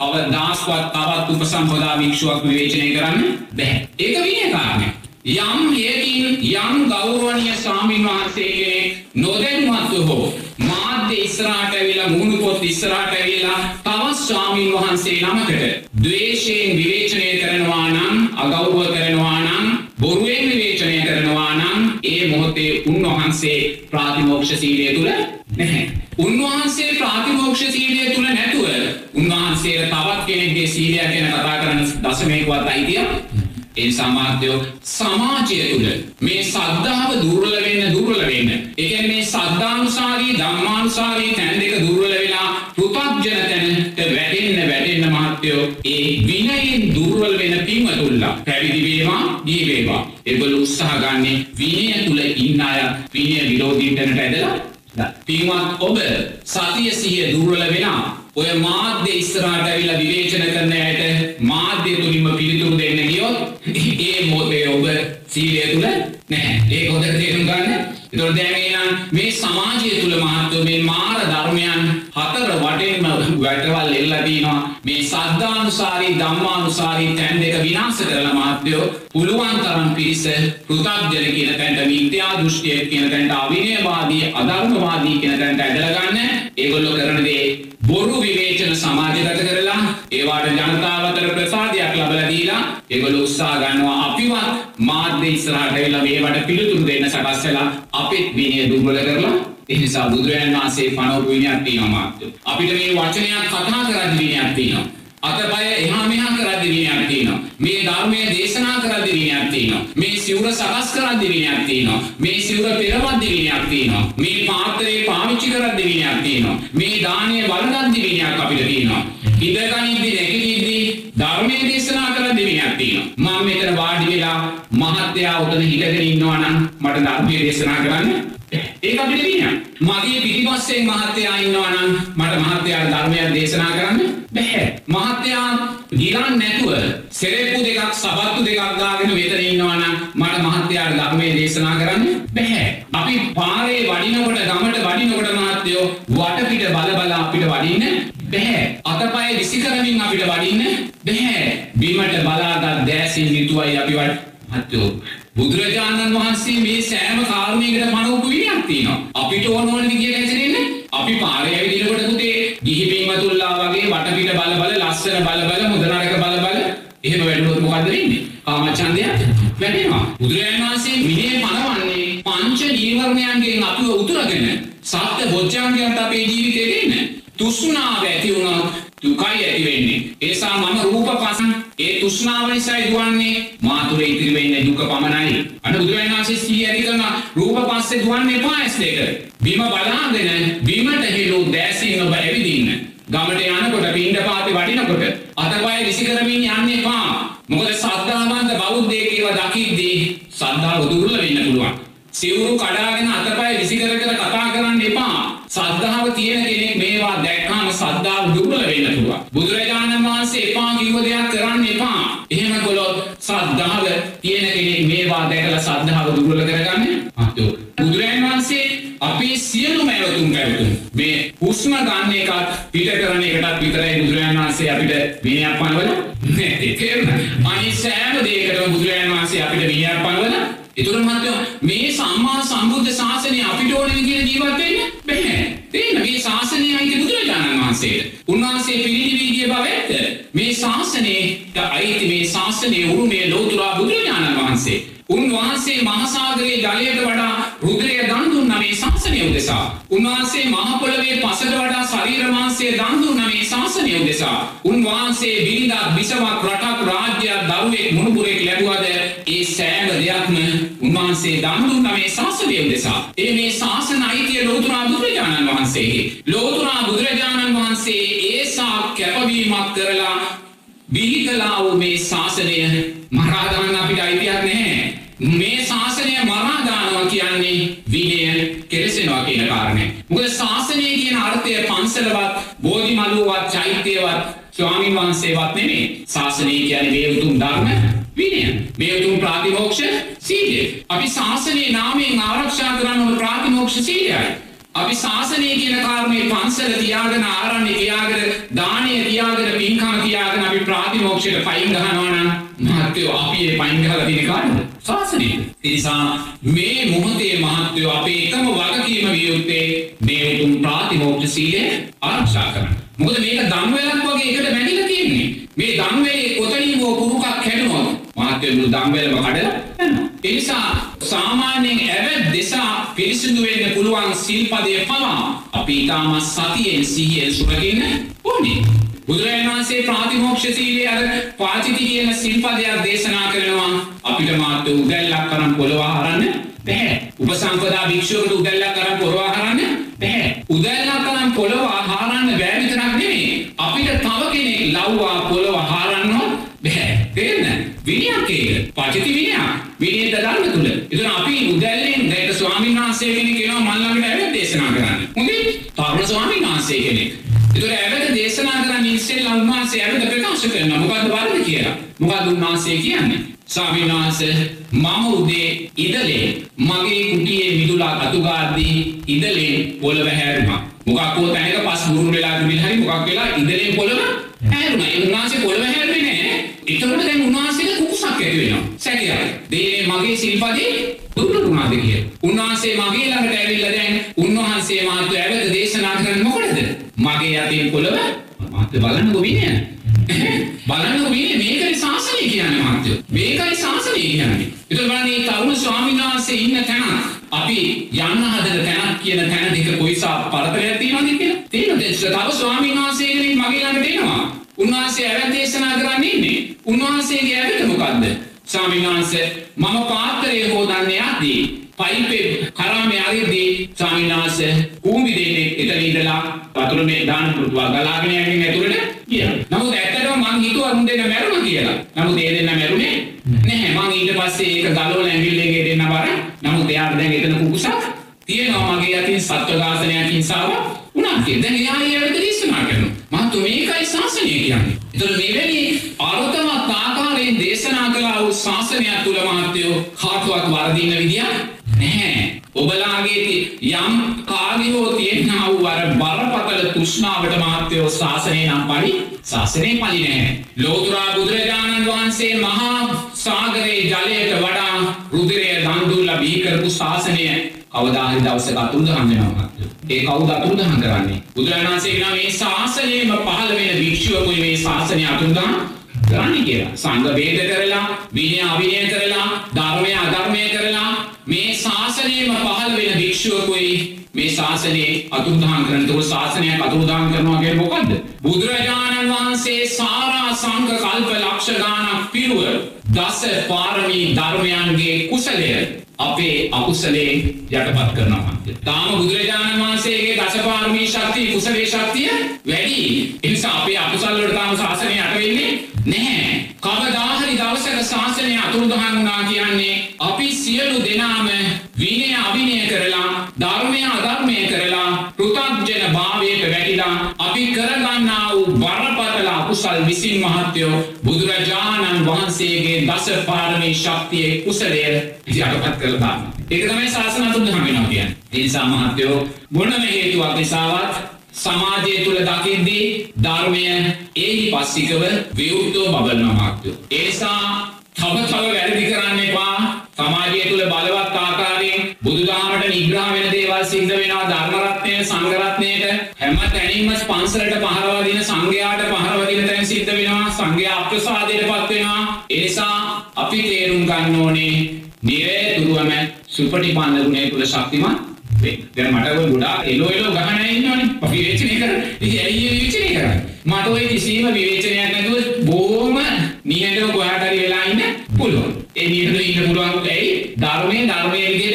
කවදාස්වත් තවත් උපසම්පදා භික්ෂුවක් විවේචනය කරන්න බැහැ. ඒක විනය කාරණයක්. යම් හේකින් යම් ගෞරවනීය ස්වාමීන් වහන්සේගේ නොදැනුවත්ව හෝ මාධ්‍ය ඉස්සරහට ඇවිල්ලා මුහුණු පොත් ඉස්සරහට ඇවිල්ලා තවත් ස්වාමීන් වහන්සේ නමකට ද්වේෂයෙන් විවේචනය කරනවා නම් අගෞරව කරනවා නම් බොරුවෙන් විවේචනය කරනවා නම් ඒ මොහොතේ උන්වහන්සේ ප්‍රාතිමෝක්ෂ සීලය තුල නැහැ. උන්වහන්සේ ප්‍රාතිමෝක්ෂ සීලය තුල නැතුව උන්වහන්සේට තවත් කෙනෙක්ගේ සීලය ගැන කතා කරන්න දශමයකවත් අයිතියක් ඒ සමාධ්‍යයෝ සමාජය තුළ මේ සද්ධාව දුර්වල වෙන්න දුර්වල වෙන්න. ඒ කියන්නේ මේ සද්ධානුසාරී ධම්මානුසාරී තැන් දෙක දුර්වල වෙලා පෘථග්ජන තැනට වැටෙන්න වැටෙන්න මහත්යෝ ඒ විනයෙන් දුර්වල වෙන පින්වතුන්ලා පැවිදි වේවා දී වේවා. ඒගොල්ලෝ උත්සාහ ගන්නේ විනය තුල ඉන්න අය විනය විරෝධී තැනට ඇදලා පින්වත් ඔබ සතිය සිහිය දුර්වල වෙනා ඔය මාධ්‍ය ඉස්සරහට ඇවිල්ලා විවේචන කරන අයට මාධ්‍ය තුලින්ම පිළිතුරු දෙන්න ධම්මානුසාරී තැන් දෙක විනාශ කරලා මහත්වෝ පුළුවන් තරම් පිරිස පෘථග්ජන කියන තැනට මිත්‍යා දෘෂ්ටිය කියන තැනට අවිනයවාදී අධර්මවාදී කියන තැනට ඇදලා ගන්න. ඒගොල්ලෝ කරන දේ බොරු විවේචන සමාජගත කරලා ඒවාට ජනතාව අතර ප්‍රසාදයක් ලබලා දීලා ඒගොල්ලෝ උත්සාහ ගන්නවා අපිවත් මාධ්‍ය ඉස්සරහට වෙලා මේවට පිළිතුරු දෙන්න සකස් වෙලා අපිත් විනය දුර්වල කරලා ඒ නිසා බුදුරජාණන් වහන්සේ පනවපු විනයක් තියෙනවා මාත්‍ය. අපිට මේ වචනයක් කතා කරද්දී විනයක් තියෙනවා. අතපය එහා මෙහා කරද්දි විනයක් තියෙනවා. මේ ධර්මයේ දේශනා කරද්දි විනයක් තියෙනවා. මේ සිවුර සකස් කරද්දි විනයක් තියෙනවා. මේ සිවුර පෙරවද්දි විනයක් තියෙනවා. මේ පාත්‍රය පාවිච්චි කරද්දි විනයක් තියෙනවා. මේ දානය වළඳද්දි විනයක් අපිට තියෙනවා. ඉඳගනිද්දි නැගිටිද්දි ධර්මයේ දේශනා කරද්දි විනයක් තියෙනවා. මම මෙතන වාඩි වෙලා මහත්යා උතන හිටගෙන ඉන්නවා නම් මට ධර්මයේ දේශනා කරන්න ඒක අපිට විනයක්. මගේ පිටිපස්සෙන් මහත්තයා ඉන්නවා නම් මට මහත්තයා ධර්මයක් දේශනා කරන්න බැහැ. මහත්තයා ගිලන් නැතුව සෙරෙප්පු දෙකක් සබත්තු දෙකක් දාගෙන මෙතන ඉන්නවා නම් මට මහත්තයාට ධර්මයේ දේශනා කරන්න බැහැ. අපි පාරේ වඩිනකොට ගමට වඩිනකොට මහත්තයෝ වටපිට බල බල අපිට වඩින්න බැහැ. අතපය විසි කරමින් අපිට වඩින්න බැහැ. බිමට බලාගත් දෑසින් යුතුවයි අපි වට මහත්තයෝ බුදුරජාණන් වහන්සේ මේ සෑම කාරණයකට මනෝපු විනයක් තියෙනවා. අපිට ඕන ඕන විදියට හැසිරෙන්න අපි පාරේ ඇවිදිනකොට පුතේ ගිහි පින්වතුන්ලා වගේ වටපිට බල බල ලස්සන බල බල මුද නරක බල බල එහෙම වැඩුණොත් මොකද්ද වෙන්නේ? කාමචන්දයක් වැඩෙනවා. බුදුරජාණන් සත්‍ය බොජ්ජංගයන්ට අපේ ජීවිතේ දෙන්න. තුෂ්ණාව ඇති වුණොත් දුකයි ඇති වෙන්නේ. ඒසා මම රූප පසන් ඒ තුෂ්ණාව නිසායි දුවන්නේ මාතුරේ ඉතිරි වෙන්නේ දුක පමණයි. අන්න බුදුරජාණන් වහන්සේ සිහිය ඇති කරන රූප පස්සේ දුවන්නේ පායස් දෙක. බිම බලාගෙන අපිට විනයක් පනවලා එතුර මහත්තයෝ මේ සම්මා සම්බුද්ධ ශාසනය අපිට ඕන විදිහට ජීවත් වෙන්න බැහැ. තේන්න මේ ශාසනය අයිති බුදුරජාණන් වහන්සේට. උන්වහන්සේ පිළිදිවි ගිය බව ඇත්ත. මේ ශාසනයට අයිති මේ ශාසනයේ උරුමේ ලෝතුරා බුදුරජාණන් වහන්සේ. උන්වහන්සේ මහසාගරයේ ජලයට වඩා රුධිරය දන් දුන්නා මේ ශාසනය උදෙසා. උන්වහන්සේ මහ පොළවේ පසට වඩා ශරීර මාංශය දන් දුන්නා මේ ශාසනය උදෙසා. උන්වහන්සේ බිරිඳක් බිසවක් රටක් රාජ්‍යයක් දරුවෙක් මුණුබුරෙක් ලැබුවද ඒ සෑම දෙයක්ම උන්වහන්සේ දන් දුන්නා මේ ශාසනය උදෙසා. ඒ මේ ශාසන අයිතිය ලෝතුරා බුදුරජාණන් වහන්සේගේ. ලෝතුරා බුදුරජාණන් වහන්සේ ඒසා කැපවීමක් කරලා බිහි කලා වූ මේ ශාසනය මරාදාන්න අපිට අයිතියක් නැහැ. මේ මොකද ශාසනය කියන අර්ථය පන්සලවත් බෝධි මළුවවත් චෛත්‍යවත් ස්වාමීන් වහන්සේවත් නෙමේ. ශාසනය කියන්නේ මේ උතුම් ධර්ම විනය. මේ උතුම් ප්‍රාතිමෝක්ෂ සීලය. අපි ශාසනයේ නාමයෙන් ආරක්ෂා කරන්න ඕන ප්‍රාතිමෝක්ෂ සීලයයි. අපි ශාසනය කියන කාරණේ පන්සල තියාගෙන ආරණ්‍ය තියාගෙන දානය තියාගෙන පින්කම තියාගෙන අපි ප්‍රාතිමෝක්ෂයට පයින් ගහනවා නම් මහත්වෝ අපි ඒ පයින් ගහලා තියෙන කාරණා ශාසනය. ඒ නිසා මේ මොහොතේ මහත්වෝ අපේ එකම වගකීම විය යුත්තේ මේ උතුම් ප්‍රාතිමෝක්ෂ සීලය ආරක්ෂා කරන්න. මොකද මේක ධම්වැලක් වගේ එකට බැඳිලා තියෙන්නේ. මේ ධම්වැලේ කොතනින් හෝ කුරුකක් කැඩුනොත් මහත්වෝ මුළු ධම්වැලම කඩලා යනවා. ඒ නිසා සාමාන්‍යයෙන් ඇවැත් දෙසා පිරිසිදු වෙන්න පුළුවන් සිල්පදය පවා අපි ඉතාමත් සතියෙන් සිහියෙන් සුරකින්න ඕනේ. බුදුරජාණන් වහන්සේ ප්‍රාතිමෝක්ෂ සීලයේ අර පාචිති කියන සිල්පදයක් දේශනා කරනවා අපිට මාත් උදැල්ලක් කරන් පොළව හරන්න බැහැ. උපසම්පදා භික්ෂුවකට උදැල්ලක් කරන් පොළව හරන්න බැහැ. උදැල්ලක් කරන් පොළව හරන්න බැහැ විතරක් නෙමෙයි අපිට තව කෙනෙක් ලව්වා පොළව හරන්නවත් බැහැ. තේරෙනවද? විනයක් ඒක. පාචිති විනයක්. විනය දඩන්න තුල. එතන අපි උදැල්ලෙන් දැක්ක ස්වාමීන් වහන්සේ කෙනෙක් එනවා මල් ළඟට ඇවිත් දේශනා කරන්න. හොඳේ? තරුණ ස්වාමීන් වහන්සේ කෙනෙක්. ඒතර ඇවිත් දේශනා කරන්න ඉස්සෙල්ලා උන්වහන්සේ ඇවිත් ප්‍රකාශ කරනවා මොකද්ද වරද කියලා. මොකද්ද උන්වහන්සේ කියන්නේ? ස්වාමීන් වහන්සේ මම උදේ ඉදලේ මගේ කුටියේ මිදුලා කතුගාද්දී ඉදලේ පොළව හැරුණා. මොකක් හෝ තැනක පස් බුරුල් වෙලා තිබිලා හරි මොකක් වෙලා ඉදලේ පොළව හැරුණා. ඒ උන්වහන්සේ පොළව හැරුවේ නෑ. එතකොට දැන් උන්වහන්සේට කුකුසක් ඇති වෙනවා. සැකයක්. දෙයේ මගේ සිල්පදේ දුර්වල වුණාද කියලා. උන්වහන්සේ මගේ ළඟට ඇවිල්ලා දැන් උන්වහන්සේ මාත් ඇවිත් දේශනා කරන්නේ මොකටද? මගේ යටින් පොළව මාත් බලන්නකො විනය. බලන්නකො විනය මේකයි ශාසනය කියන්නේ මාත්‍යෝ. මේකයි ශාසනය කියන්නේ. ඒතර බලන්න මේ තරුණ ස්වාමීන් වහන්සේ ඉන්න තැන අපි යන්න හදන තැනක් කියන තැන දෙක කොයිසා පරතරයක් තියෙනවද කියලා. තියෙනවද? තව ස්වාමීන් වහන්සේ කෙනෙක් මගේ ළඟට එනවා. උන්වහන්සේ ඇවැත් දේශනා කරන්න ඉන්නේ. උන්වහන්සේගේ ඇවිත මොකද්ද? ස්වාමීන් වහන්සේ මම පාත්‍රය හොදන්න යද්දී පයිපේ කරාමේ අරිද්දී ස්වාමීන් වහන්සේ කූඹි දෙන්නෙක් එතන ඉඳලා වතුර මේ දාන පුරුවා ගලාගෙන යන්නේ ඇතුළට ගියා. නමුත් ඇත්තටම මං හිතුවා උන් දෙන්න මැරුණා කියලා. නමුත් ඒ දෙන්න මැරුණේ නැහැ. මං ඊට පස්සේ ඒක ගලවලා ඇඟිල්ලෙන් දෙන්න බර. නමුත් එයාට දැන් එතන කුකුසක් තියෙනවා මගේ අතින් සත්ව ඝාතනයක් හිංසාවක් උනා කියලා. දැන් එයා ඊයට දේශනා කරනවා. මහත්තු මේකයි ශාසනය කියන්නේ. එතකොට මෙවැනි අර්ථවත් ආකාරයෙන් දේශනා කළා වූ ශාසනයක් තුල මහත්යෝ කාටවත් වරදින්න විදියක් නැහැ. ඔබලාගේ යම් කාගේහෝ තියෙනා වූ අර බරපතල තෘෂ්ණාවට මහත්යෝ ශාසනය නම් පරි ශාසනය පලි නැහැ. ලෝතුරා බුදුරජාණන් වහන්සේ මහා සාගරයේ ජලයට වඩා රුදිරය දන්දුල්ල බිහිකරපු ශාසනය කවදාහරි දවසක අතුරුදහන් වෙනවා. ඒ කවුද අතුරුදහන් කරන්නේ? බුදුරජාණන් වහන්සේ කියනවා මේ ශාසනයේම පහළ වෙන භික්ෂුවකුයි මේ ශාසනය අතුරුදහන් කරන්නේ කියලා. සංඝ ભેද කරලා, විනය අවිනය කරලා, ධර්මය අධර්මය කරලා මේ ශාසනයේම පහළ වෙන භික්ෂුවකුයි මේ ශාසනයේ අතුරුදහන් කරන තුරු ශාසනයක් අතුරුදහන් කරනවා කියන්නේ මොකද්ද? බුදුරජාණන් වහන්සේ සාරා සංඝ කල්ප ලක්ෂ ගාණක් පිරුව දස පාරමී ධර්මයන්ගේ කුසලය අපේ අකුසලේ යටපත් කරනවා. තාම බුදුරජාණන් වහන්සේගේ දසපාරමී ශක්තිය කුසලේ ශක්තිය වැඩි. ඒ නිසා අපේ අකුසල වලට තාම ශාසනය යට වෙන්නේ නැහැ. කවදාහරි දවසක ශාසනය අතුරුදහන් වුණා කියන්නේ අපි සියලු දෙනාම විසින් මහත්යෝ බුදුරජාණන් වහන්සේගේ දස පාරමී ශක්තියේ කුසලය යටපත් කරලා දානවා. ඒක තමයි ශාසන අතුරුදහන් වෙනවා කියන්නේ. ඒ නිසා මහත්යෝ මොනම හේතුවක් නිසාවත් සමාජය තුළ දකිද්දී ධර්මය ඒහි පස්සිකව විවෘතෝ බබලනවා මාක්‍යෝ. ඒසා තව තව වැරදි කරන්න එපා සමාජය තුළ බලවත් ආකාරයෙන් බුදුදහමට නිග්‍රහ වෙන දේවල් සිද්ධ වෙනවා ධර්මරත්නය සංගරත්නයට හැම තැනින්ම පන්සලට පහරවා දින සංඝයාට පහරවා දින තැන් සිද්ධ වෙනවා. සංඝයා අප්‍රසාදයට පත් වෙනවා. ඒ නිසා අපි තේරුම් ගන්න ඕනේ නිරේතුරුවම සුපටිපන්න ගුණය තුළ ශක්තිමත් දැන් මට ඔය ගොඩාක් එලෝ එලෝ ගහන අය ඉන්නවනේ. විවේචනය කරන ඉතින් ඇයි විවේචනය කරන්නේ? මට ඔය කිසිම විවේචනයක් නැතුව බොහොම නිහඬව කොහාට හරි වෙලා ඉන්න පුළුවන්. ඒ නිහඬව ඉන්න පුළුවන් ඇයි? ධර්මයේ ධර්මයේ විදිහට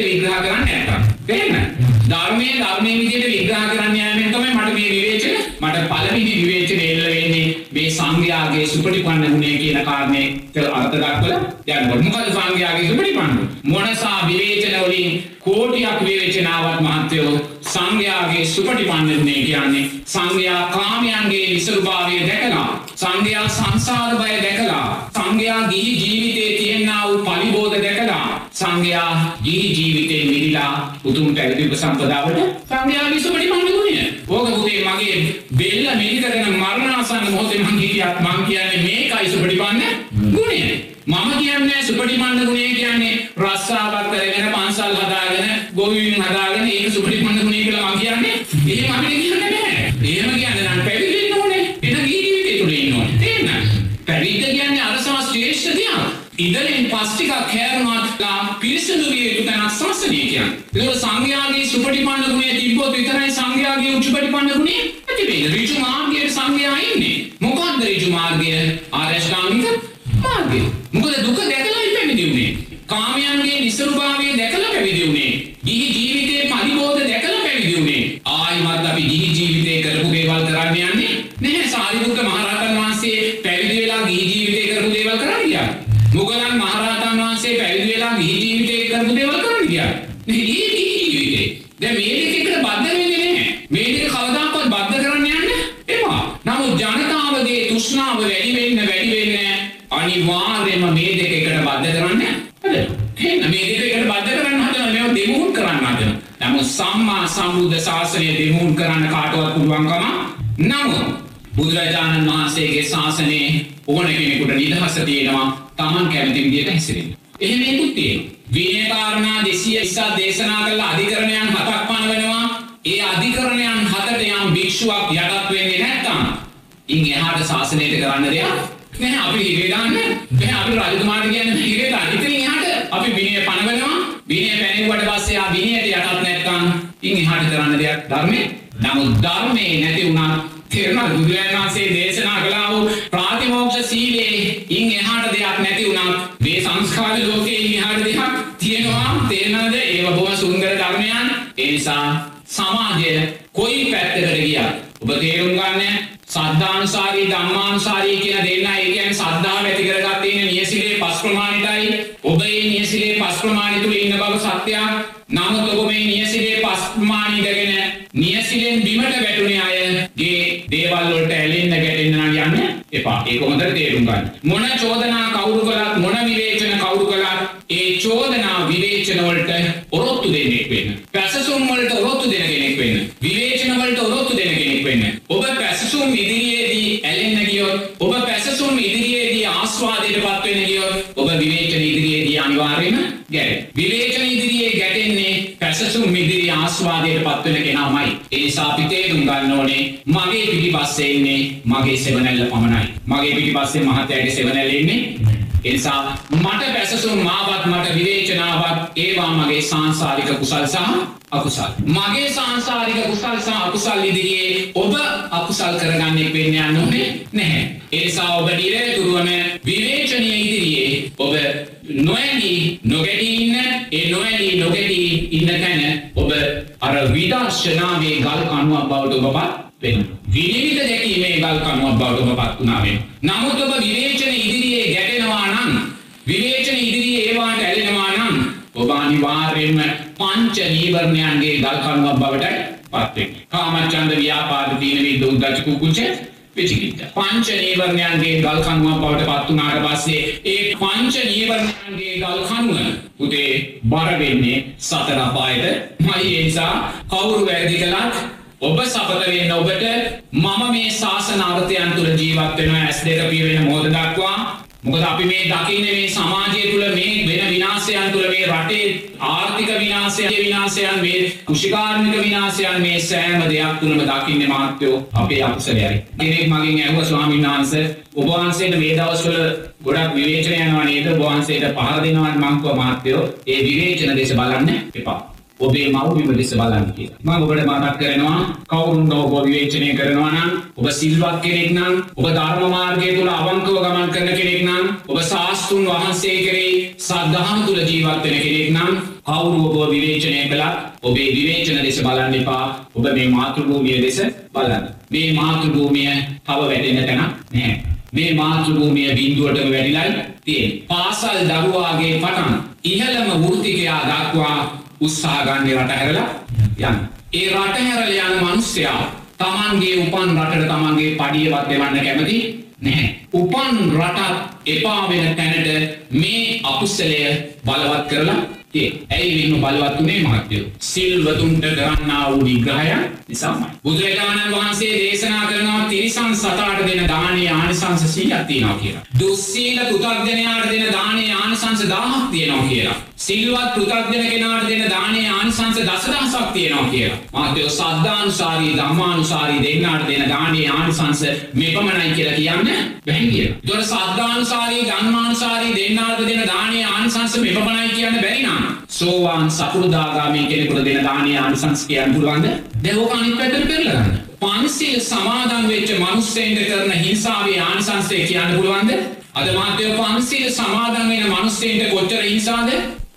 ධර්මයේ ධර්මයේ විදිහට විග්‍රහ කරන්න යාමෙන් තමයි මට මේ විවේචන මට පළවෙනි විවේචන එල්ල වෙන්නේ මේ සංඝයාගේ සුපටිපන්න ගුණය කියන කාරණේ අර්ථ දක්වලා. යනකොට මොකද සංඝයාගේ සුපටිපන්න මොනසා විවේචන වලින් කෝටියක් විවේචනාවක් මහත්වයෝ සංඝයාගේ සුපටිපන්න ගුණය කියන්නේ? සංඝයා කාමයන්ගේ විසරුභාවය දැකලා සංඝයා සංසාර බය දැකලා සංඝයා ගිහි ජීවිතයේ තියෙනා වූ පරිබෝධ දැකලා සංඝයා ගිහි ජීවිතේ මිදිලා උතුම් පැවිදි උපසම්පදාවට සංඝයාගේ සුපටිපන්න ගුණය. ඕක පුතේ මගේ බෙල්ල මිදිකරන මරණාසන්න මොහොතේ මං කියක් මං කියන්නේ මේකයි සුපටිපන්න ගුණය. මම කියන්නේ සුපටිපන්න ගුණය කියන්නේ දේවල් කරන්න ගියා. මුගලන් මහරහතන් වහන්සේ පැවිදි වෙලා ගිහි ජීවිතේ කරපු දේවල් කරන්න ගියා. මේ ගිහි ජීවිතේ. දැන් මේ දෙකකට බද්ධ වෙන්නේ නැහැ. මේ දෙක කවදාකවත් බද්ධ කරන්න යන්න එපා. නමුත් ජනතාවගේ තෘෂ්ණාව වැඩි වෙන්න වැඩි වෙන්න අනිවාර්යයෙන්ම මේ දෙක එකට බද්ධ කරන්න බිමට වැටුණේ අයගේ දේවල්වලට ඇලෙන්න ගැටෙන්න්න යන්න එපා ඒ හොඳ තේරුම් ගන්න. මොන චෝදනා කවුරු කළත් මොන විවේචන කවුරු කළත් ඒ චෝදනා විවේචනවලට ඔරොත්තු දෙන්නෙක් වෙන්න. මගේ සෙවණැල්ල පමණයි. මගේ පිටිපස්සේ මහත්තයාගේ සෙවණැල්ල ඉන්නේ එනිසා මට පැසසුම් මාවත් මට විවේචනාවත් ඒවා මගේ සංසාරික කුසල් සහ අකුසල්. මගේ සංසාරික කුසල් සහ අකුසල් ඉදිරියේ ඔබ අකුසල් කරගන්නෙක් වෙන්න ඕනේ නැහැ. එනිසා ඔබ නිරතුරුවම විවේචනය ඉදිරියේ ඔබ නොඇලී නොගැටී ඉන්න ඒ නොඇලී නොගැටී ඉන්න තැන ඔබ අර විදර්ශනාවේ ගල් කණුවක් බවට ඔබපත් වෙන. විනිවිද දැකීමේ ගල් කණුවක් බවට ඔබ පත් වුණා වෙන. නමුත් ඔබ විවේචන ඉදිරියේ ගැටෙනවා නම් විවේචන ඉදිරියේ ඒවාට ඇලෙනවා නම් ඔබ අනිවාර්යයෙන්ම පංච නීවරණයන්ගේ ගල් කණුවක් බවට පත් වෙනවා. කාමච්ඡන්ද ව්‍යාපාද දීන විද්ද උද්දච්ච කුකුච්ච විචිකිච්ඡ. පංච නීවරණයන්ගේ ගල් කණුවක් බවට පත් වුණාට පස්සේ ඒ පංච නීවරණයන්ගේ ගල් කණුව උදේ බර වෙන්නේ සතර අපායට. මයි ඒ නිසා කවුරු වැරදි කළත් ඔබ සපත වෙන්න ඔබට මම මේ ශාසනාර්ථයන් තුළ ජීවත් වෙනවා ඇස් දෙක පිරෙන මොහොත දක්වා මොකද අපි මේ දකින්නේ මේ සමාජය තුළ මේ වෙන විනාශයන් තුළ මේ රටේ ආර්ථික විනාශයන් විනාශයන් මේ කුෂිකාර්මික විනාශයන් මේ සෑම දෙයක් තුළම දකින්නේ මාත්‍යෝ අපේ අකුසලයයි. කෙනෙක් මගෙන් ඇහුවා ස්වාමීන් වහන්සේ ඔබ වහන්සේට මේ දවස්වල ගොඩක් විවේචන යනවා නේද? ඔබ වහන්සේට පහර දෙනවා මං කව මාත්‍යෝ ඒ විවේචන දේශ බලන්න එපා. ඔබේ මව්බිම දෙස බලන්න කියලා. මම ඔබට මතක් කරනවා කවුරුන් ඔබ විවේචනය කරනවා නම් ඔබ සිල්වත් කෙනෙක් නම් ඔබ ධර්ම මාර්ගය තුල අවංකව ගමන් කරන කෙනෙක් නම් ඔබ සාස්තුන් වහන්සේ කෙරෙහි සද්ධාම තුල ජීවත් වෙන කෙනෙක් නම් කවුරු ඔබ විවේචනය කළත් ඔබේ විවේචන දෙස බලන්න එපා. ඔබ මේ මාතෘභූමිය දෙස බලන්න. මේ මාතෘභූමිය තව වැටෙන්න තැනක් නැහැ. මේ මාතෘභූමිය බින්දුවටම වැඩිලයි තියෙන්නේ. පාසල් දරුවාගේ පටන් ඉහළම වෘත්තිකයා දක්වා උත්සාහගන්නේ රට හැරලා යන්න. ඒ රට හැරල යන මනුස්්‍යයා තමන්ගේ උපන් රටට තමන්ගේ පඩියවත් දෙවන්න කැමති නැහැ. උපන් රටත් එපා වෙන තැනට මේ අකුස්සලය බලවත් කරලා ඒ ඇයි මෙම බලවත් වනේ මහත්යෝ සිල්වතුන්ට කරන්නා වූ විග්‍රහය නිසාමයි. බුදුරජාණන් වහන්සේ දේශනා කරනවා තිරිසන් සතාට දෙන දානය ආනිසංස සීයක් තියෙනවා කියලා. දුස්සීල පුතග්ජනයාට දෙන දානය ආනිසංස දාහක් තියෙනවා කියලා. සිල්වත් පෘතග්ජන කෙනාට දෙන දානය ආනිසංස දසදහසක් තියෙනවා කියලා. මාත්‍යයෝ සද්ධානුසාරී ධම්මානුසාරී දෙන්නාට දෙන දානය ආනිසංස මෙපමණයි කියලා කියන්න බැහැ කියලා. දොර සද්ධානුසාරී ධම්මානුසාරී දෙන්නාට දෙන දානය ආනිසංස මෙපමණයි කියන්න බැරි නම් සෝවාන් සකෘදාගාමී කෙනෙකුට දෙන දානය ආනිසංස කියන්න පුළුවන්ද? දැන් අනිත් පැත්තට පෙරලා ගන්න. පන්සිල් සමාදන් වෙච්ච මිනිස්සෙන්ට කරන හිංසාවේ ආනිසංසය කියන්න පුළුවන්ද? අද මාත්‍යෝ පන්සිල් සමාදන් වෙන මිනිස්සෙන්ට කොච්චර හිංසාද?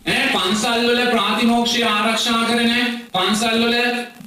ඈ පන්සල්වල ප්‍රාතිමෝක්ෂය ආරක්ෂා කරන පන්සල්වල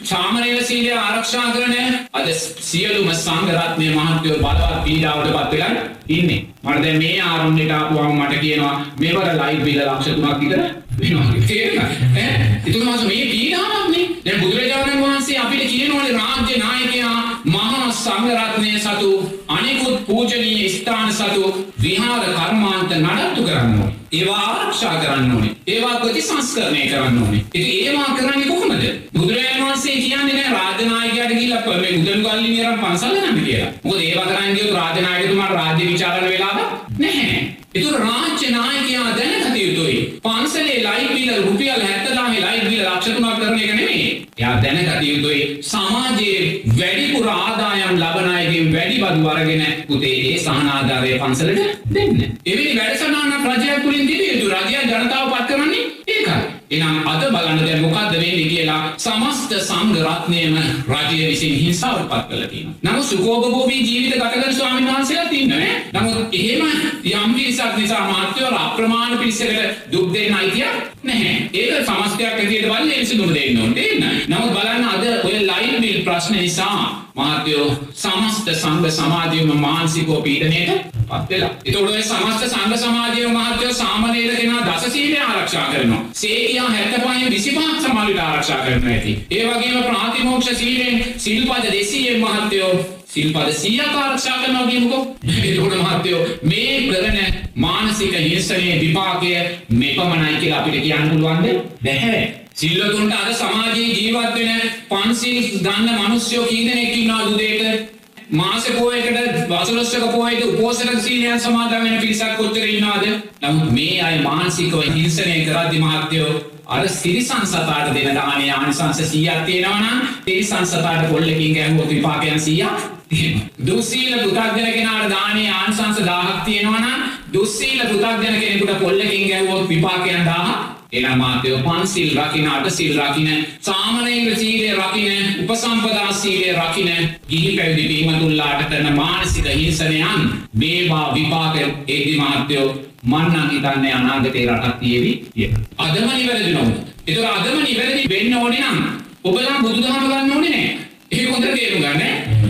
ශාමනීය සීලය ආරක්ෂා කරන අද සියලුම සංඝරත්නය මහත්වෝ බලවත් පීඩාවට පත් වෙලා ඉන්නේ. මට දැන් මේ ආරම්භයට ආපුවම මට කියනවා මෙවර ලයිට් බිල ලක්ෂ 3ක් විතර වෙනවා. තේරෙනවද? ඈ ඒතුළු මාස මේ පීඩාවක්නේ. දැන් බුදුරජාණන් වහන්සේ අපිට කියනවානේ රාජ්‍ය නායකයා මහා සංඝරත්නය සතු අනිකුත් පූජනීය ස්ථාන සතු විහාර කර්මාන්ත නඩත්තු කරන්න ඕනේ. ඒවා ආරක්ෂා කරන්න ඕනේ. ඒවා ප්‍රතිසංස්කරණය කරන්න ඕනේ. ඉතින් ඒවා කරන්නේ කොහොමද? බුදුරජාණන් වහන්සේ කියන්නේ නෑ රාජනායකයාට ගිහිල්ලා මේ උදළු ගල්ලි නිරම් පන්සල් යන්න කියලා. මොකද ඒවා කරන්නේ කියොත් රාජනායකතුමාට රාජ්‍ය විචාරණ වෙලාවක් නැහැ. එතුර රාජ්‍ය නායකයා දැනගත යුතුයි. පන්සලේ ලයිට් බිල රුපියල් 70000 ලයිට් බිල ලක්ෂ 3ක් කරන එක නෙමෙයි. එයා දැනගත යුතුයි සමාජයේ වැඩිපුර ආදායම් ලබන අයගෙන් වැඩි බදු අරගෙන පුතේ ඒ සහනාධාරය පන්සලට දෙන්න. එවැනි වැඩසටහනක් රජයක් තුලින් තිබිය යුතු රජය ජනතාව පත් කරන්නේ ඒකයි. එනම් අද බලන්න දැන් මොකද්ද වෙන්නේ කියලා සමස්ත සංඝ රත්නයම රජය විසින් හිංසාවට පත් කරලා තියෙනවා. නමුත් සුඛෝපභෝගී ජීවිත ගත කරන ස්වාමීන් වහන්සේලාත් ඉන්නවා නේ. නමුත් එහෙම යම් පිරිසක් නිසා මාත්‍යව අප්‍රමාණ පිරිසකට දුක් දෙන්න අයිතිය නැහැ. ඒක සමස්තයක් ඇටියට බලන්නේ විසඳුම දෙන්න ඕනේ. නමුත් බලන්න අද ඔය ලයින් බිල් ප්‍රශ්න නිසා මාත්‍යෝ සමස්ත සංඝ සමාජයම මානසිකව පීඩනයට පත් වෙලා. ඒතකොට ඔය සමස්ත සංඝ සමාජයේ මහත්යෝ සාමනීර කෙනා දස සීලය ආරක්ෂා කරනවා. සේකියා හැත්තපයින් විසිපහක් සමාලිට ආරක්ෂා කරන ඇති. ඒ වගේම ප්‍රාතිමෝක්ෂ සීලෙන් සිල්පද දෙසීයෙන් මහත්තයෝ සිල්පද සීයක් ආරක්ෂා කරනවා කියමුකෝ. ඒකට මහත්තයෝ මේ කරන මානසික හිංසනයේ විපාකය මෙපමණයි කියලා අපිට කියන්න පුළුවන්ද? බැහැ. සිල්වතුන්ට අද සමාජයේ ජීවත් වෙන පන්සිල් ගන්න මිනිස්සුયો කී දෙනෙක් ඉන්නවද උදේට? මාස පෝයකට වසලොස්සක පෝයට උපෝසක සීලයන් සමාදන් වෙන පිරිසක් කොච්චර ඉන්නවද? නමුත් මේ අය මානසිකව හිංසනය කරද්දි මහත්තයෝ අර සිරිසන් සතාට දෙන දානේ ආනිසංස 100ක් තියෙනවා නම් තිරිසන් සතාට පොල්ලකින් ගැහුවොත් විපාකයන් 100ක් තියෙනවා. දුස්සීල පුතග්ජන කෙනාට දානේ ආනිසංස 1000ක් තියෙනවා නම් දුස්සීල පුතග්ජන කෙනෙකුට පොල්ලකින් ගැහුවොත් විපාකයන් 1000ක් එනම් මාතයෝ පන්සිල් රකින අටසිල් රකින සාමනයින්ද්‍ර සීලය රකින උපසම්පදා සීලය රකින ගිහි පැවිදි පීමතුල්ලාට කරන මානසික හිංසනයන් මේවා විපාක ඒදි මහත්තයෝ මන්නන් හිතන්නේ අනාගතේ රටක් තියේවි කිය. අදම නිවැරදි නොවුන. ඒතර අදම නිවැරදි වෙන්න ඕනේ නම් ඔබලා බුදුදහම ගන්න ඕනේ නැහැ. ඒක හොඳට තේරුම් ගන්න.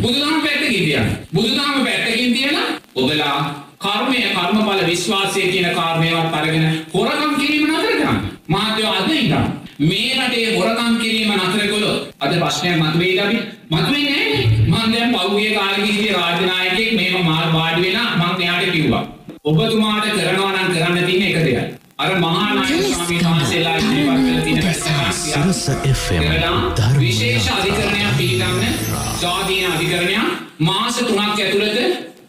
බුදුදහම පැත්තකින් තියන්න. බුදුදහම පැත්තකින් තියලා ඔබලා කර්මය කර්මඵල විශ්වාසය කියන කාරණේවත් අරගෙන හොරකම් කිරීම නතර කරන්න. මාත්‍යෝ අද ඉඳන් මේ රටේ හොරකම් කිරීම නතර කළොත් අද ප්‍රශ්නයක් මතුවේද අපි? මතුවෙන්නේ නැහැ මම දැන් පහුගිය කාලෙක හිටිය රාජ්‍ය නායකයෙක් මේව මාත් වාඩි වෙලා මම එයාට කිව්වා. ඔබතුමාට කරනවා නම් කරන්න තියෙන එක දෙයක්. අර මහා නායක ස්වාමීන් වහන්සේලා ඉදිරිපත් කළ තියෙන ප්‍රශ්න විශේෂ අධිකරණයක් පිළිගන්න. ස්වාධීන අධිකරණයක්. මාස 3ක් ඇතුළත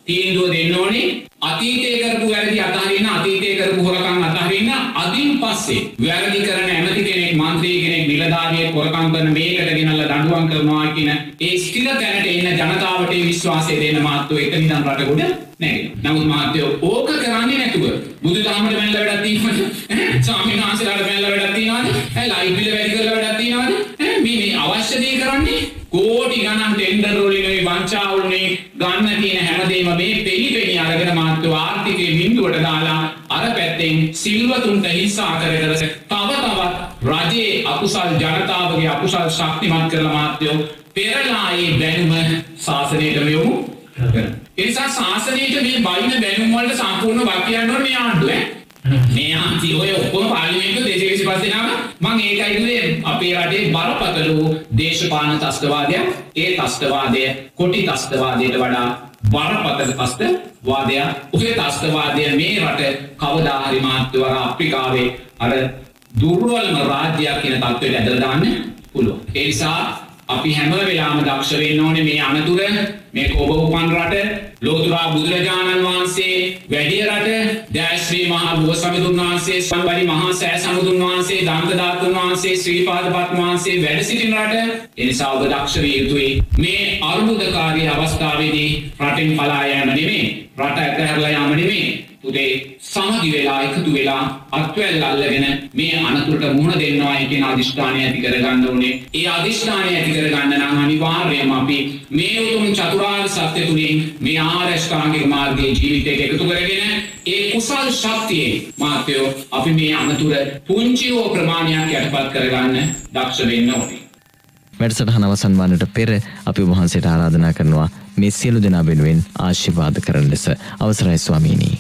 තීන්දුව දෙන්න ඕනේ. අතීතය කරපු වැරදි අතහරින්න අතීතය කරපු හොරකම් අතහරින්න අදින් පස්සේ වැරදි කරන ඇමති කෙනෙක් මන්ත්‍රී කෙනෙක් නිලධාරියෙක් හොරකම් කරන මේකට ගෙනල්ලා දඬුවම් කරනවා කියන ඒ ස්ථිර තැනට එන්න ජනතාවට විශ්වාසය දෙන්න මාත්තු එක නිදන් රටකොට නැගෙනවා. නමුත් මාත්‍යෝ ඕක කරන්නේ නැතුව බුදුදහමට මැල්ල වැඩක් තියෙනවද? ස්වාමීන් වහන්සේලාට මැල්ල වැඩක් තියෙනවද? ඈ ලයිට් බිල වැඩි කරලා වැඩක් තියෙනවද? අකුසල් ශක්තිමත් කරලා මාත්‍යෝ පෙරලා ඒ දැනුම ශාසනයට යොමු කරනවා. ඒ නිසා ශාසනයට මේ බයින දැනුම් වලට සම්පූර්ණ වාක්‍යයන් වල මේ ආණ්ඩුව මේ ආන්ති ඔය ඔක්කොම පාර්ලිමේන්තුව 225 දෙනාම මම ඒකයි කිව්වේ අපේ රටේ බරපතල දේශපාලන ත්‍ස්තවාදයක් ඒ ත්‍ස්තවාදය කොටි ත්‍ස්තවාදයට වඩා බරපතල ත්‍ස්තවාදයක් ඔය ත්‍ස්තවාදය මේ රට කවදා හරි මාත්‍යවර අප්‍රිකාවේ අර දුර්වලම රාජ්‍යයක් කියන තත්ත්වයට ඇදලා දාන්න. පුළුවන්. ඒ නිසා අපි හැම වෙලාම දක්ෂ වෙන්න ඕනේ මේ අනතුර මේ ඔබ උපන් රට ලෝතුරා බුදුරජාණන් වහන්සේ වැඩිය රට දැශ්‍රී මහා බුව සමිඳුන් වහන්සේ සම්බරි මහා සෑ සමුදුන් වහන්සේ දන්තධාතුන් වහන්සේ ශ්‍රීපාදපත් වහන්සේ වැඩ සිටින රට. එනිසා ඔබ දක්ෂ විය යුතුයි. මේ අර්බුදකාරී අවස්ථාවේදී රටින් පලා යෑම නෙමේ. රට ඇතහැරලා යාම නෙමේ. පුතේ සමගි වෙලා එකතු වෙලා අත්වැල් අල්ලගෙන මේ අනතුරට මුහුණ දෙන්නවායි කියන අධිෂ්ඨානය ඇති කරගන්න ඕනේ. ඒ අධිෂ්ඨානය ඇති කරගන්න නම් අනිවාර්යයෙන්ම අපි මේ උතුම් චතුරාර්ය සත්‍ය තුලින් මේ ආරෂ්ඨාංගික මාර්ගයේ ජීවිතයට එකතු කරගෙන ඒ කුසල් ශක්තියෙන් මාත්‍යෝ අපි මේ අනතුර පුංචි හෝ ප්‍රමාණයක් යටපත් කරගන්න දක්ෂ වෙන්න ඕනේ. වැඩසටහන අවසන් වන්නට පෙර අපි වහන්සේට ආරාධනා කරනවා මේ සියලු දෙනා වෙනුවෙන් ආශිර්වාද කරන ලෙස අවසරයි ස්වාමීනී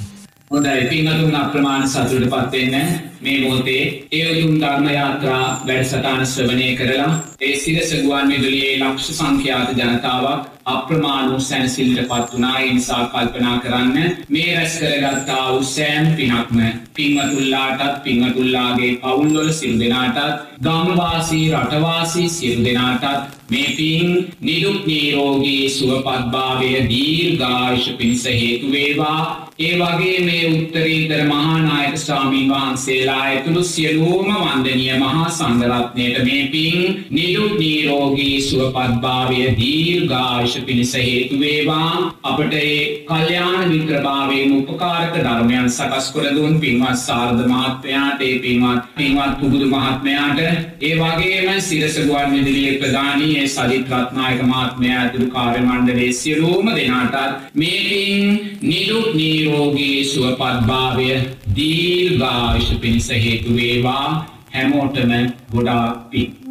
හොඳයි. පින්වතුන් අප්‍රමාණ සතුට පත්වෙන්න මේ මොහොතේ ඒ උතුම් ධර්ම යාත්‍රා වැඩසටහන ශ්‍රවණය කරලා ඒ සිරස ගුවන් විදුලියේ ලක්ෂ සංඛ්‍යාත ජනතාවක් අප්‍රමාණ වූ සැනසෙල්ලට පත් වුණා. ඒ නිසා කල්පනා කරන්න මේ රැස් කරගත්තා වූ සෑම පිනක්ම පින්වතුන්ලාටත් පින්වතුන්ලාගේ පවුල්වල සියලු දෙනාටත් ගම්වාසී රටවාසී සියලු දෙනාටත් මේ පින් නිදුක් නිරෝගී සුවපත්භාවය දීර්ඝායුෂ පිණිස හේතු වේවා. ඒ වගේ මේ උත්තරීතර මහානායක ස්වාමීන් වහන්සේලා ඇතුළු සියලුම වන්දනීය මහා සංඝරත්නයට මේ පින් නිදුක් නිරෝගී සුවපත්භාවය දීර්ඝායුෂ පිණිස හේතු වේවා. අපට ඒ කල්යාණ මිත්‍රභාවයෙන් උපකාරක ධර්මයන් සකස් කර දුන් පින්වත් සාරද මහත්මයාට ඒ පින්වත් පින්වත් පුබුදු මහත්මයාට. ඒ වගේම සිරස ගුවන් විදුලියේ ප්‍රධානී ඒ සජිත් රත්නායක මහත්මයා ඇතුළු කාර්ය මණ්ඩලයේ සියලුම දෙනාටත් මේ පින් නිදුක් නිරෝගී සුවපත්භාවය දීර්ඝායුෂ පිණිස හේතු වේවා. හැමෝටම ගොඩාක් පින්.